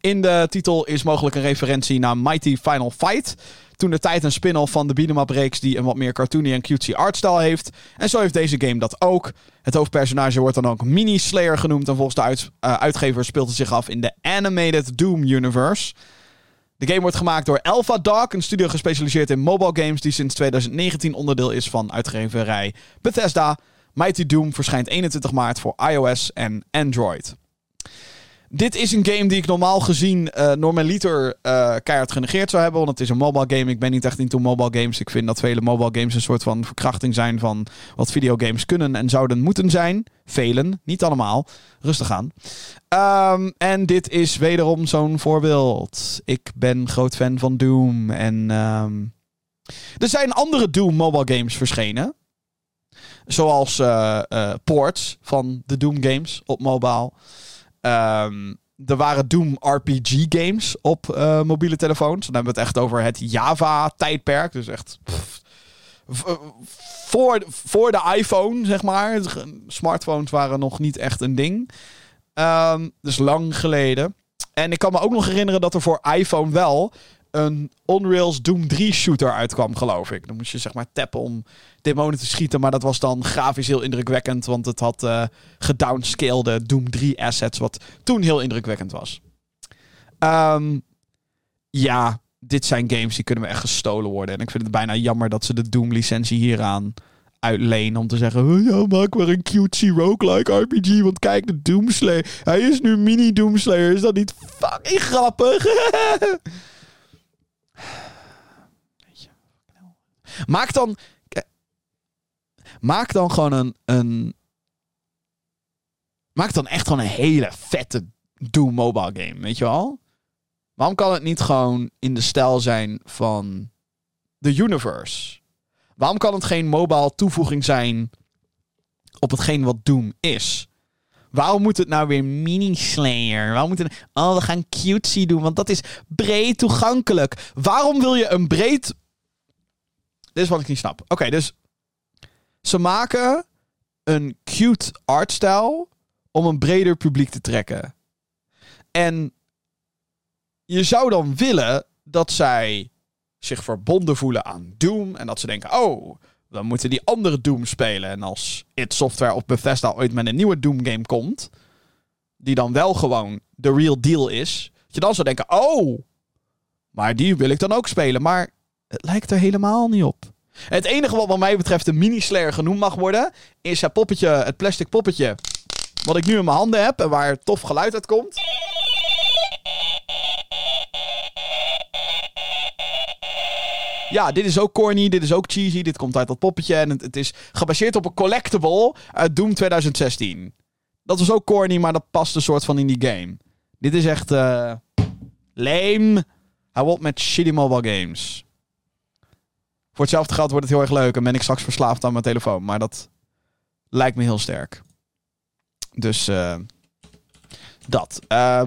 in de titel is mogelijk een referentie naar Mighty Final Fight toen de tijd een spin-off van de beat'em reeks die een wat meer cartoony en cutesy artstyle heeft. En zo heeft deze game dat ook. Het hoofdpersonage wordt dan ook Mini Slayer genoemd en volgens de uh, uitgever speelt het zich af in de Animated Doom Universe. De game wordt gemaakt door Alpha Dog, een studio gespecialiseerd in mobile games die sinds 2019 onderdeel is van uitgeverij Bethesda. Mighty Doom verschijnt 21 maart voor iOS en Android. Dit is een game die ik normaal gezien uh, normaliter uh, keihard genegeerd zou hebben. Want het is een mobile game. Ik ben niet echt into mobile games. Ik vind dat vele mobile games een soort van verkrachting zijn van wat videogames kunnen en zouden moeten zijn. Velen, niet allemaal. Rustig aan. Um, en dit is wederom zo'n voorbeeld. Ik ben groot fan van Doom. En um, er zijn andere Doom mobile games verschenen. Zoals uh, ports van de Doom games op mobile. Um, er waren Doom RPG games op uh, mobiele telefoons. Dan hebben we het echt over het Java-tijdperk. Dus echt pff, voor, voor de iPhone, zeg maar. Smartphones waren nog niet echt een ding. Ehm, dus lang geleden. En ik kan me ook nog herinneren dat er voor iPhone wel een Unreal's Doom 3 shooter uitkwam, geloof ik. Dan moest je zeg maar tappen om demonen te schieten. Maar dat was dan grafisch heel indrukwekkend. Want het had uh, gedownscalede Doom 3 assets. Wat toen heel indrukwekkend was. Ehm, ja, dit zijn games die kunnen we echt gestolen worden. En ik vind het bijna jammer dat ze de Doom-licentie hieraan uitlenen. Om te zeggen, ja, maak maar een cutesy roguelike RPG. Want kijk, de Doomslayer. Hij is nu mini Doomslayer. Is dat niet fucking grappig? maak dan... Maak dan gewoon een, een... Maak dan echt gewoon een hele vette Doom mobile game, weet je wel? Waarom kan het niet gewoon in de stijl zijn van The Universe? Waarom kan het geen mobile toevoeging zijn op hetgeen wat Doom is? Waarom moet het nou weer mini-slayer? Waarom moet het... Oh, we gaan cutesy doen, want dat is breed toegankelijk. Waarom wil je een breed... Dit is wat ik niet snap. Oké, dus... Ze maken een cute artstijl om een breder publiek te trekken. En je zou dan willen dat zij zich verbonden voelen aan Doom. En dat ze denken, oh, dan moeten die andere Doom spelen. En als It Software of Bethesda ooit met een nieuwe Doom game komt... die dan wel gewoon de real deal is... dat je dan zou denken, oh, maar die wil ik dan ook spelen. Maar het lijkt er helemaal niet op. Het enige wat wat mij betreft een mini-slayer genoemd mag worden... is het poppetje, het plastic poppetje... wat ik nu in mijn handen heb en waar tof geluid uit komt... Ja, dit is ook corny, dit is ook cheesy, dit komt uit dat poppetje. En het, is gebaseerd op een collectible uit Doom 2016. Dat was ook corny, maar dat past een soort van in die game. Dit is echt uh, lame. Hou op met shitty mobile games. Voor hetzelfde geld wordt het heel erg leuk en ben ik straks verslaafd aan mijn telefoon. Maar dat lijkt me heel sterk. Dus uh, dat. Uh,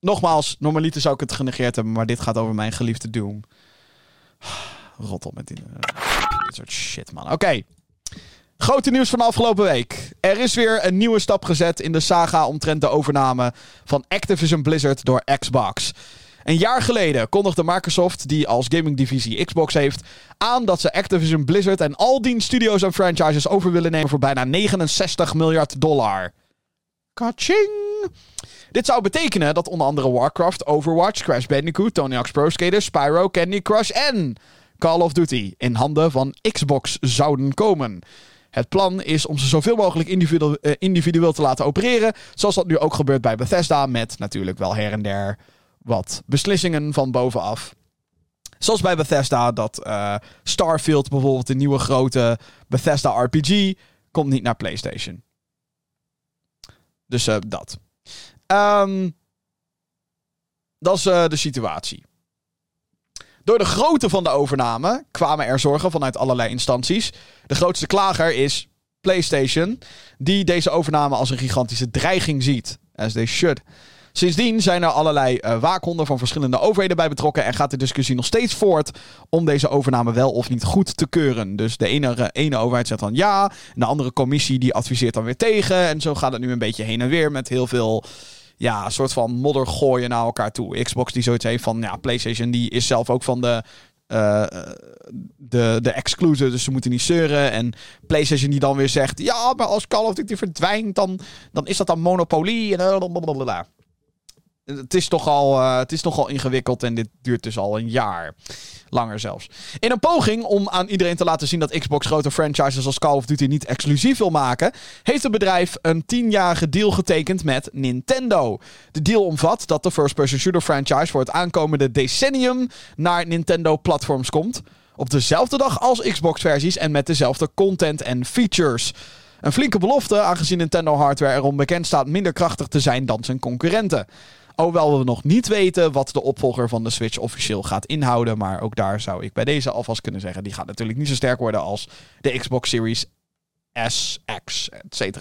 nogmaals, normaliter zou ik het genegeerd hebben, maar dit gaat over mijn geliefde Doom. Rot op met die, uh, dit soort shit, man. Oké. Grote nieuws van afgelopen week. Er is weer een nieuwe stap gezet in de saga omtrent de overname van Activision Blizzard door Xbox. Een jaar geleden kondigde Microsoft, die als gamingdivisie Xbox heeft, aan dat ze Activision Blizzard en al die studios en franchises over willen nemen voor bijna 69 miljard dollar. Dit zou betekenen dat onder andere Warcraft, Overwatch, Crash Bandicoot, Tony Hawk's Pro Skater, Spyro, Candy Crush en Call of Duty in handen van Xbox zouden komen. Het plan is om ze zoveel mogelijk individueel, uh, individueel te laten opereren. Zoals dat nu ook gebeurt bij Bethesda. Met natuurlijk wel her en der wat beslissingen van bovenaf. Zoals bij Bethesda dat uh, Starfield bijvoorbeeld, de nieuwe grote Bethesda RPG, komt niet naar PlayStation. Dus uh, dat. Um, dat is uh, de situatie. Door de grootte van de overname kwamen er zorgen vanuit allerlei instanties. De grootste klager is PlayStation, die deze overname als een gigantische dreiging ziet. As they should. Sindsdien zijn er allerlei uh, waakhonden van verschillende overheden bij betrokken en gaat de discussie nog steeds voort om deze overname wel of niet goed te keuren. Dus de ene, ene overheid zegt dan ja, de andere commissie die adviseert dan weer tegen. En zo gaat het nu een beetje heen en weer met heel veel ja, soort van modder gooien naar elkaar toe. Xbox die zoiets heeft van, ja, PlayStation die is zelf ook van de, uh, de, de exclusive, dus ze moeten niet zeuren. En PlayStation die dan weer zegt, ja, maar als Call of Duty verdwijnt, dan, dan is dat dan monopolie en blablabla het is, toch al, uh, het is nogal ingewikkeld en dit duurt dus al een jaar. Langer zelfs. In een poging om aan iedereen te laten zien dat Xbox grote franchises als Call of Duty niet exclusief wil maken, heeft het bedrijf een tienjarige deal getekend met Nintendo. De deal omvat dat de first-person shooter franchise voor het aankomende decennium naar Nintendo-platforms komt. Op dezelfde dag als Xbox-versies en met dezelfde content en features. Een flinke belofte, aangezien Nintendo hardware erom bekend staat minder krachtig te zijn dan zijn concurrenten. Hoewel we nog niet weten wat de opvolger van de Switch officieel gaat inhouden. Maar ook daar zou ik bij deze alvast kunnen zeggen. Die gaat natuurlijk niet zo sterk worden als de Xbox Series S, X, etc.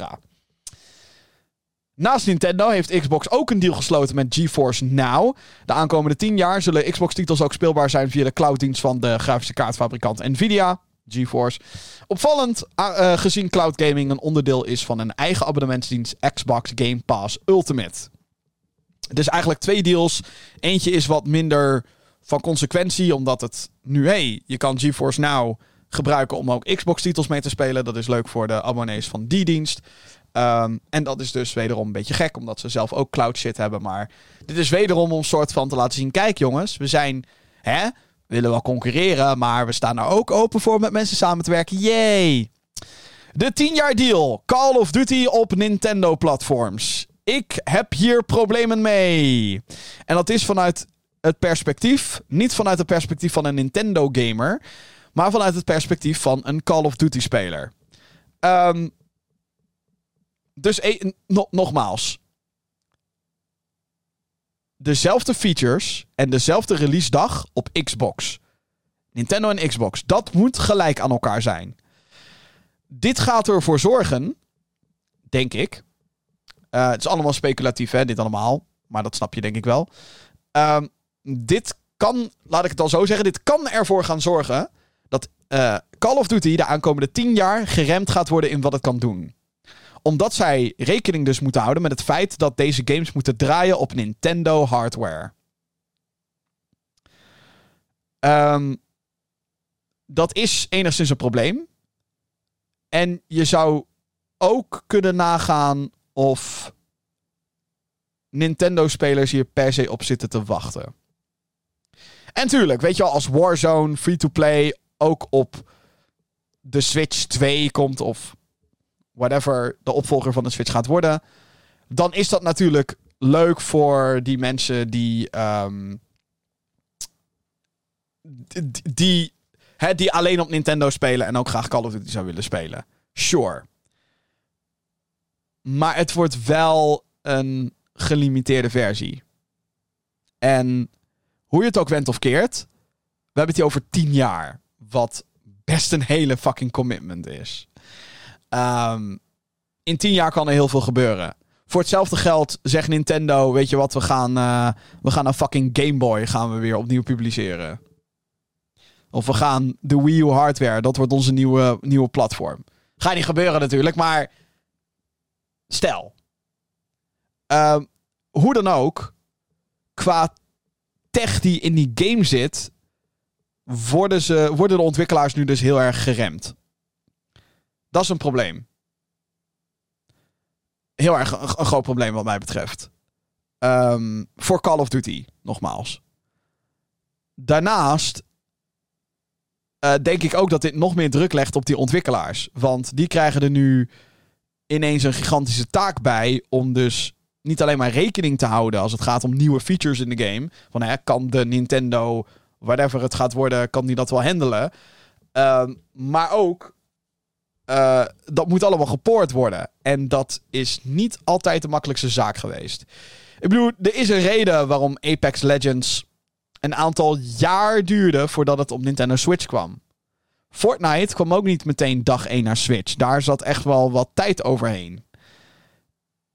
Naast Nintendo heeft Xbox ook een deal gesloten met GeForce Now. De aankomende 10 jaar zullen Xbox-titels ook speelbaar zijn via de clouddienst van de grafische kaartfabrikant Nvidia. GeForce. Opvallend, uh, gezien cloud gaming een onderdeel is van een eigen abonnementsdienst Xbox Game Pass Ultimate. Dus eigenlijk twee deals. Eentje is wat minder van consequentie, omdat het nu, hey, je kan GeForce Now gebruiken om ook Xbox-titels mee te spelen. Dat is leuk voor de abonnees van die dienst. Ehm, en dat is dus wederom een beetje gek, omdat ze zelf ook cloud shit hebben. Maar dit is wederom om een soort van te laten zien: kijk jongens, we zijn, hè, willen wel concurreren, maar we staan er ook open voor met mensen samen te werken. Yay! De 10 jaar deal. Call of Duty op Nintendo platforms. Ik heb hier problemen mee. En dat is vanuit het perspectief, niet vanuit het perspectief van een Nintendo gamer, maar vanuit het perspectief van een Call of Duty speler. Um, dus e nogmaals. Dezelfde features en dezelfde release dag op Xbox. Nintendo en Xbox. Dat moet gelijk aan elkaar zijn. Dit gaat ervoor zorgen, denk ik. Uh, het is allemaal speculatief, hè, dit allemaal. Maar dat snap je denk ik wel. Uh, dit kan, laat ik het al zo zeggen, dit kan ervoor gaan zorgen dat uh, Call of Duty de aankomende 10 jaar geremd gaat worden in wat het kan doen omdat zij rekening dus moeten houden met het feit dat deze games moeten draaien op Nintendo hardware. Um, dat is enigszins een probleem. En je zou ook kunnen nagaan of Nintendo-spelers hier per se op zitten te wachten. En tuurlijk, weet je wel, als Warzone free-to-play ook op de Switch 2 komt of whatever de opvolger van de Switch gaat worden, dan is dat natuurlijk leuk voor die mensen die. Um, die, hè, die alleen op Nintendo spelen en ook graag Call of Duty zou willen spelen. Sure. Maar het wordt wel een gelimiteerde versie. En hoe je het ook went of keert, we hebben het hier over 10 jaar. Wat best een hele fucking commitment is. Um, in tien jaar kan er heel veel gebeuren. Voor hetzelfde geld zegt Nintendo, weet je wat, we gaan, uh, we gaan een fucking Game Boy gaan we weer opnieuw publiceren. Of we gaan de Wii U hardware, dat wordt onze nieuwe, nieuwe platform. Gaat niet gebeuren natuurlijk, maar stel. Uh, hoe dan ook, qua tech die in die game zit, worden, ze, worden de ontwikkelaars nu dus heel erg geremd. Dat is een probleem. Heel erg een, groot probleem wat mij betreft. Um, voor Call of Duty, nogmaals. Daarnaast uh, denk ik ook dat dit nog meer druk legt op die ontwikkelaars. Want die krijgen er nu ineens een gigantische taak bij om dus niet alleen maar rekening te houden als het gaat om nieuwe features in de game. Van hè, kan de Nintendo, whatever het gaat worden, kan die dat wel handelen. Uh, maar ook uh, dat moet allemaal gepoord worden. En dat is niet altijd de makkelijkste zaak geweest. Ik bedoel, er is een reden waarom Apex Legends een aantal jaar duurde voordat het op Nintendo Switch kwam. Fortnite kwam ook niet meteen dag 1 naar Switch. Daar zat echt wel wat tijd overheen.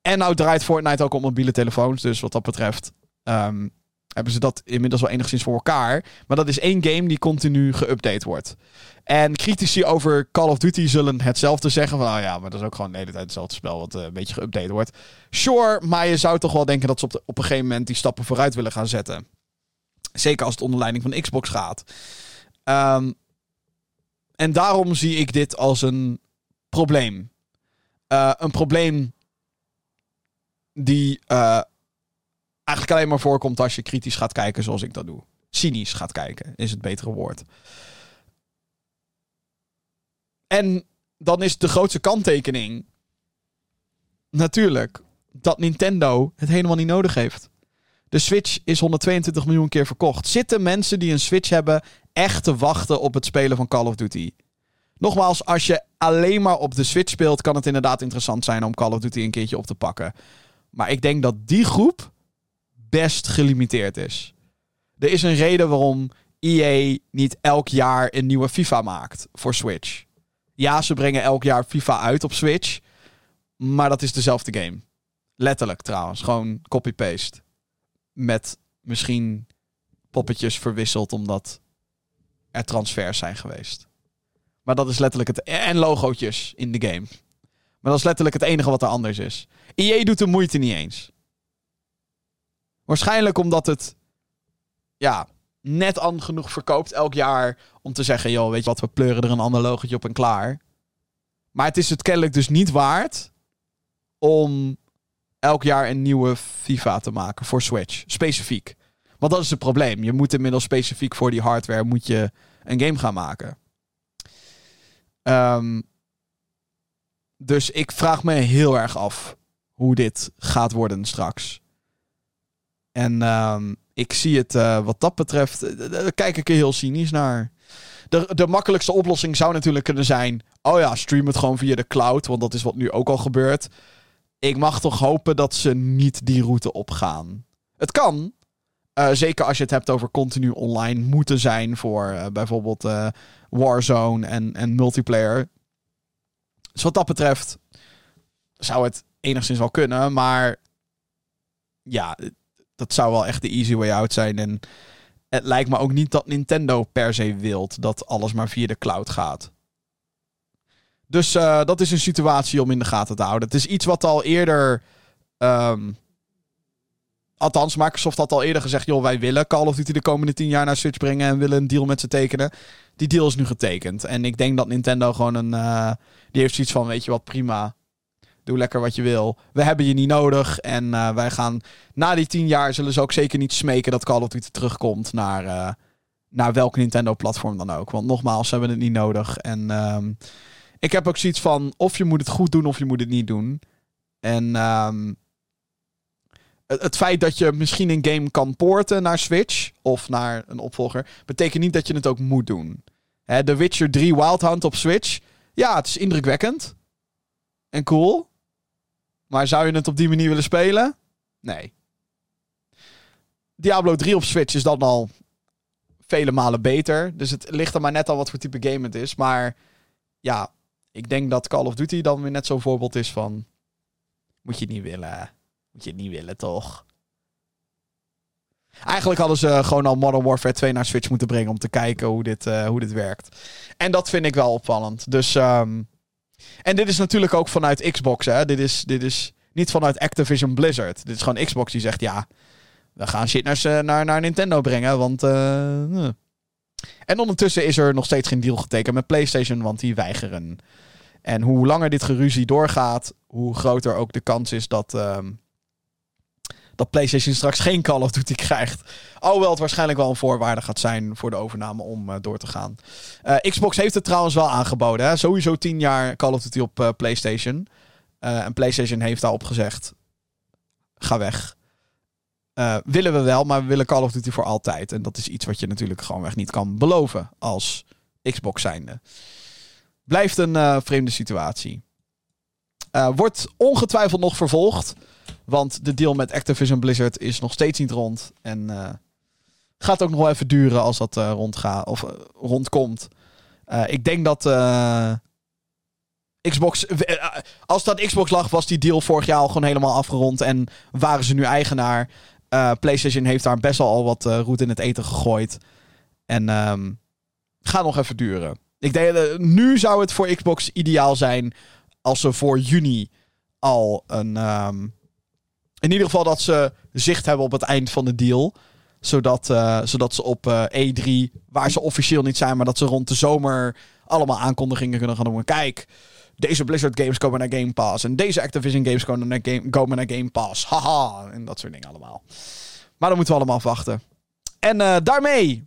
En nou draait Fortnite ook op mobiele telefoons. Dus wat dat betreft um, hebben ze dat inmiddels wel enigszins voor elkaar. Maar dat is één game die continu geüpdate wordt. En critici over Call of Duty zullen hetzelfde zeggen. Van, oh ja, maar dat is ook gewoon de hele tijd hetzelfde spel wat uh, een beetje geüpdate wordt. Sure, maar je zou toch wel denken dat ze op een gegeven moment die stappen vooruit willen gaan zetten. Zeker als het onder leiding van Xbox gaat. Um, en daarom zie ik dit als een probleem. Uh, een probleem die uh, eigenlijk alleen maar voorkomt als je kritisch gaat kijken zoals ik dat doe. Cynisch gaat kijken, is het betere woord. En dan is de grootste kanttekening natuurlijk dat Nintendo het helemaal niet nodig heeft. De Switch is 122 miljoen keer verkocht. Zitten mensen die een Switch hebben echt te wachten op het spelen van Call of Duty? Nogmaals, als je alleen maar op de Switch speelt, kan het inderdaad interessant zijn om Call of Duty een keertje op te pakken. Maar ik denk dat die groep best gelimiteerd is. Er is een reden waarom EA niet elk jaar een nieuwe FIFA maakt voor Switch. Ja, ze brengen elk jaar FIFA uit op Switch. Maar dat is dezelfde game. Letterlijk trouwens. Gewoon copy-paste. Met misschien poppetjes verwisseld omdat er transfers zijn geweest. Maar dat is letterlijk het. En logootjes in de game. Maar dat is letterlijk het enige wat er anders is. EA doet de moeite niet eens. Waarschijnlijk omdat het. Ja, net aan genoeg verkoopt elk jaar. Om te zeggen: joh, weet je wat, we pleuren er een ander logootje op en klaar. Maar het is het kennelijk dus niet waard. om elk jaar een nieuwe FIFA te maken voor Switch. Specifiek. Want dat is het probleem. Je moet inmiddels specifiek voor die hardware moet je een game gaan maken. Ehm, dus ik vraag me heel erg af hoe dit gaat worden straks. En ehm, ik zie het uh, wat dat betreft, uh, daar kijk ik er heel cynisch naar. De, de makkelijkste oplossing zou natuurlijk kunnen zijn: oh ja, stream het gewoon via de cloud, want dat is wat nu ook al gebeurt. Ik mag toch hopen dat ze niet die route opgaan. Het kan. Uh, zeker als je het hebt over continu online moeten zijn voor bijvoorbeeld Warzone en, en multiplayer. Dus wat dat betreft zou het enigszins wel kunnen. Maar ja, dat zou wel echt de easy way out zijn. En het lijkt me ook niet dat Nintendo per se wilt dat alles maar via de cloud gaat. Dus dat is een situatie om in de gaten te houden. Het is iets wat al eerder. Um, althans, Microsoft had al eerder gezegd: joh, wij willen Call of Duty de komende tien jaar naar Switch brengen en willen een deal met ze tekenen. Die deal is nu getekend. En ik denk dat Nintendo gewoon een. Uh, die heeft zoiets van: weet je wat, prima. Doe lekker wat je wil. We hebben je niet nodig. En uh, wij gaan. Na die tien jaar zullen ze ook zeker niet smeken dat Call of Duty terugkomt naar. Uh, naar welk Nintendo-platform dan ook. Want nogmaals, ze hebben het niet nodig. En um, ik heb ook zoiets van: of je moet het goed doen of je moet het niet doen. En. Um, het, feit dat je misschien een game kan porten naar Switch of naar een opvolger, betekent niet dat je het ook moet doen. Hè, The Witcher 3 Wild Hunt op Switch. Ja, het is indrukwekkend. En cool. Maar zou je het op die manier willen spelen? Nee. Diablo 3 op Switch is dan al vele malen beter. Dus het ligt er maar net al wat voor type game het is. Maar ja, ik denk dat Call of Duty dan weer net zo'n voorbeeld is van... Moet je niet willen. Moet je niet willen, toch? Eigenlijk hadden ze gewoon al Modern Warfare 2 naar Switch moeten brengen om te kijken hoe dit, uh, hoe dit werkt. En dat vind ik wel opvallend. Dus, um... En dit is natuurlijk ook vanuit Xbox, hè. Dit is, dit is niet vanuit Activision Blizzard. Dit is gewoon Xbox die zegt, ja, we gaan shit naar, naar, naar Nintendo brengen, want... En ondertussen is er nog steeds geen deal getekend met PlayStation, want die weigeren. En hoe langer dit geruzie doorgaat, hoe groter ook de kans is dat... Uh dat PlayStation straks geen Call of Duty krijgt. Alhoewel het waarschijnlijk wel een voorwaarde gaat zijn voor de overname om uh, door te gaan. Uh, Xbox heeft het trouwens wel aangeboden. Hè? Sowieso 10 jaar Call of Duty op uh, PlayStation. en PlayStation heeft daarop gezegd: ga weg. willen we wel, maar we willen Call of Duty voor altijd. En dat is iets wat je natuurlijk gewoon echt niet kan beloven als Xbox zijnde. Blijft een vreemde situatie. wordt ongetwijfeld nog vervolgd. Want de deal met Activision Blizzard is nog steeds niet rond. En uh, gaat ook nog wel even duren als dat uh, rondgaat of uh, rondkomt. ik denk dat Xbox. als dat Xbox lag, was die deal vorig jaar al gewoon helemaal afgerond. En waren ze nu eigenaar. PlayStation heeft daar best wel al wat roet in het eten gegooid. En um, gaat nog even duren. Ik denk, nu zou het voor Xbox ideaal zijn als ze voor juni al een. Um, in ieder geval dat ze zicht hebben op het eind van de deal. Zodat, uh, zodat ze op uh, E3, waar ze officieel niet zijn, maar dat ze rond de zomer allemaal aankondigingen kunnen gaan doen. Kijk, deze Blizzard games komen naar Game Pass. En deze Activision games komen naar Game, komen naar Game Pass. Haha. En dat soort dingen allemaal. Maar dan moeten we allemaal afwachten. En uh, daarmee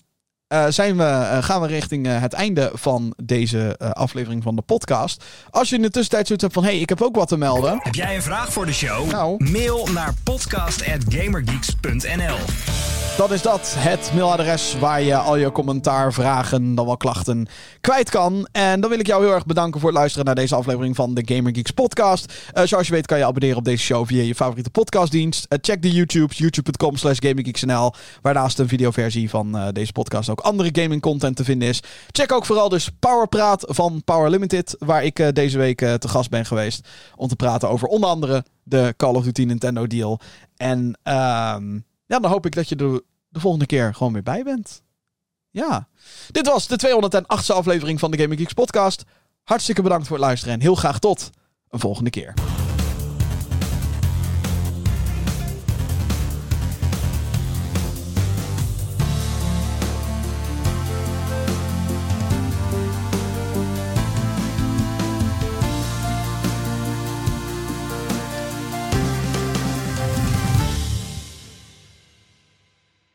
uh, zijn we, uh, gaan we richting uh, het einde van deze aflevering van de podcast. Als je in de tussentijd zoiets hebt van... hey, ik heb ook wat te melden. Heb jij een vraag voor de show? Nou. Mail naar podcast.gamergeeks.nl Dat is dat, het mailadres waar je al je commentaar, vragen, dan wel klachten kwijt kan. En dan wil ik jou heel erg bedanken voor het luisteren naar deze aflevering van de Gamer Geeks podcast. zoals je weet kan je abonneren op deze show via je favoriete podcastdienst. check de YouTube, youtube.com slash GamerGeeksNL. Waarnaast een videoversie van deze podcast ook andere gaming content te vinden is. Check ook vooral dus Powerpraat van Power Limited, waar ik deze week te gast ben geweest. Om te praten over onder andere de Call of Duty Nintendo deal. En uh, ja, dan hoop ik dat je er de volgende keer gewoon weer bij bent. Ja. Dit was de 208e aflevering van de Gaming Geeks podcast. Hartstikke bedankt voor het luisteren en heel graag tot een volgende keer.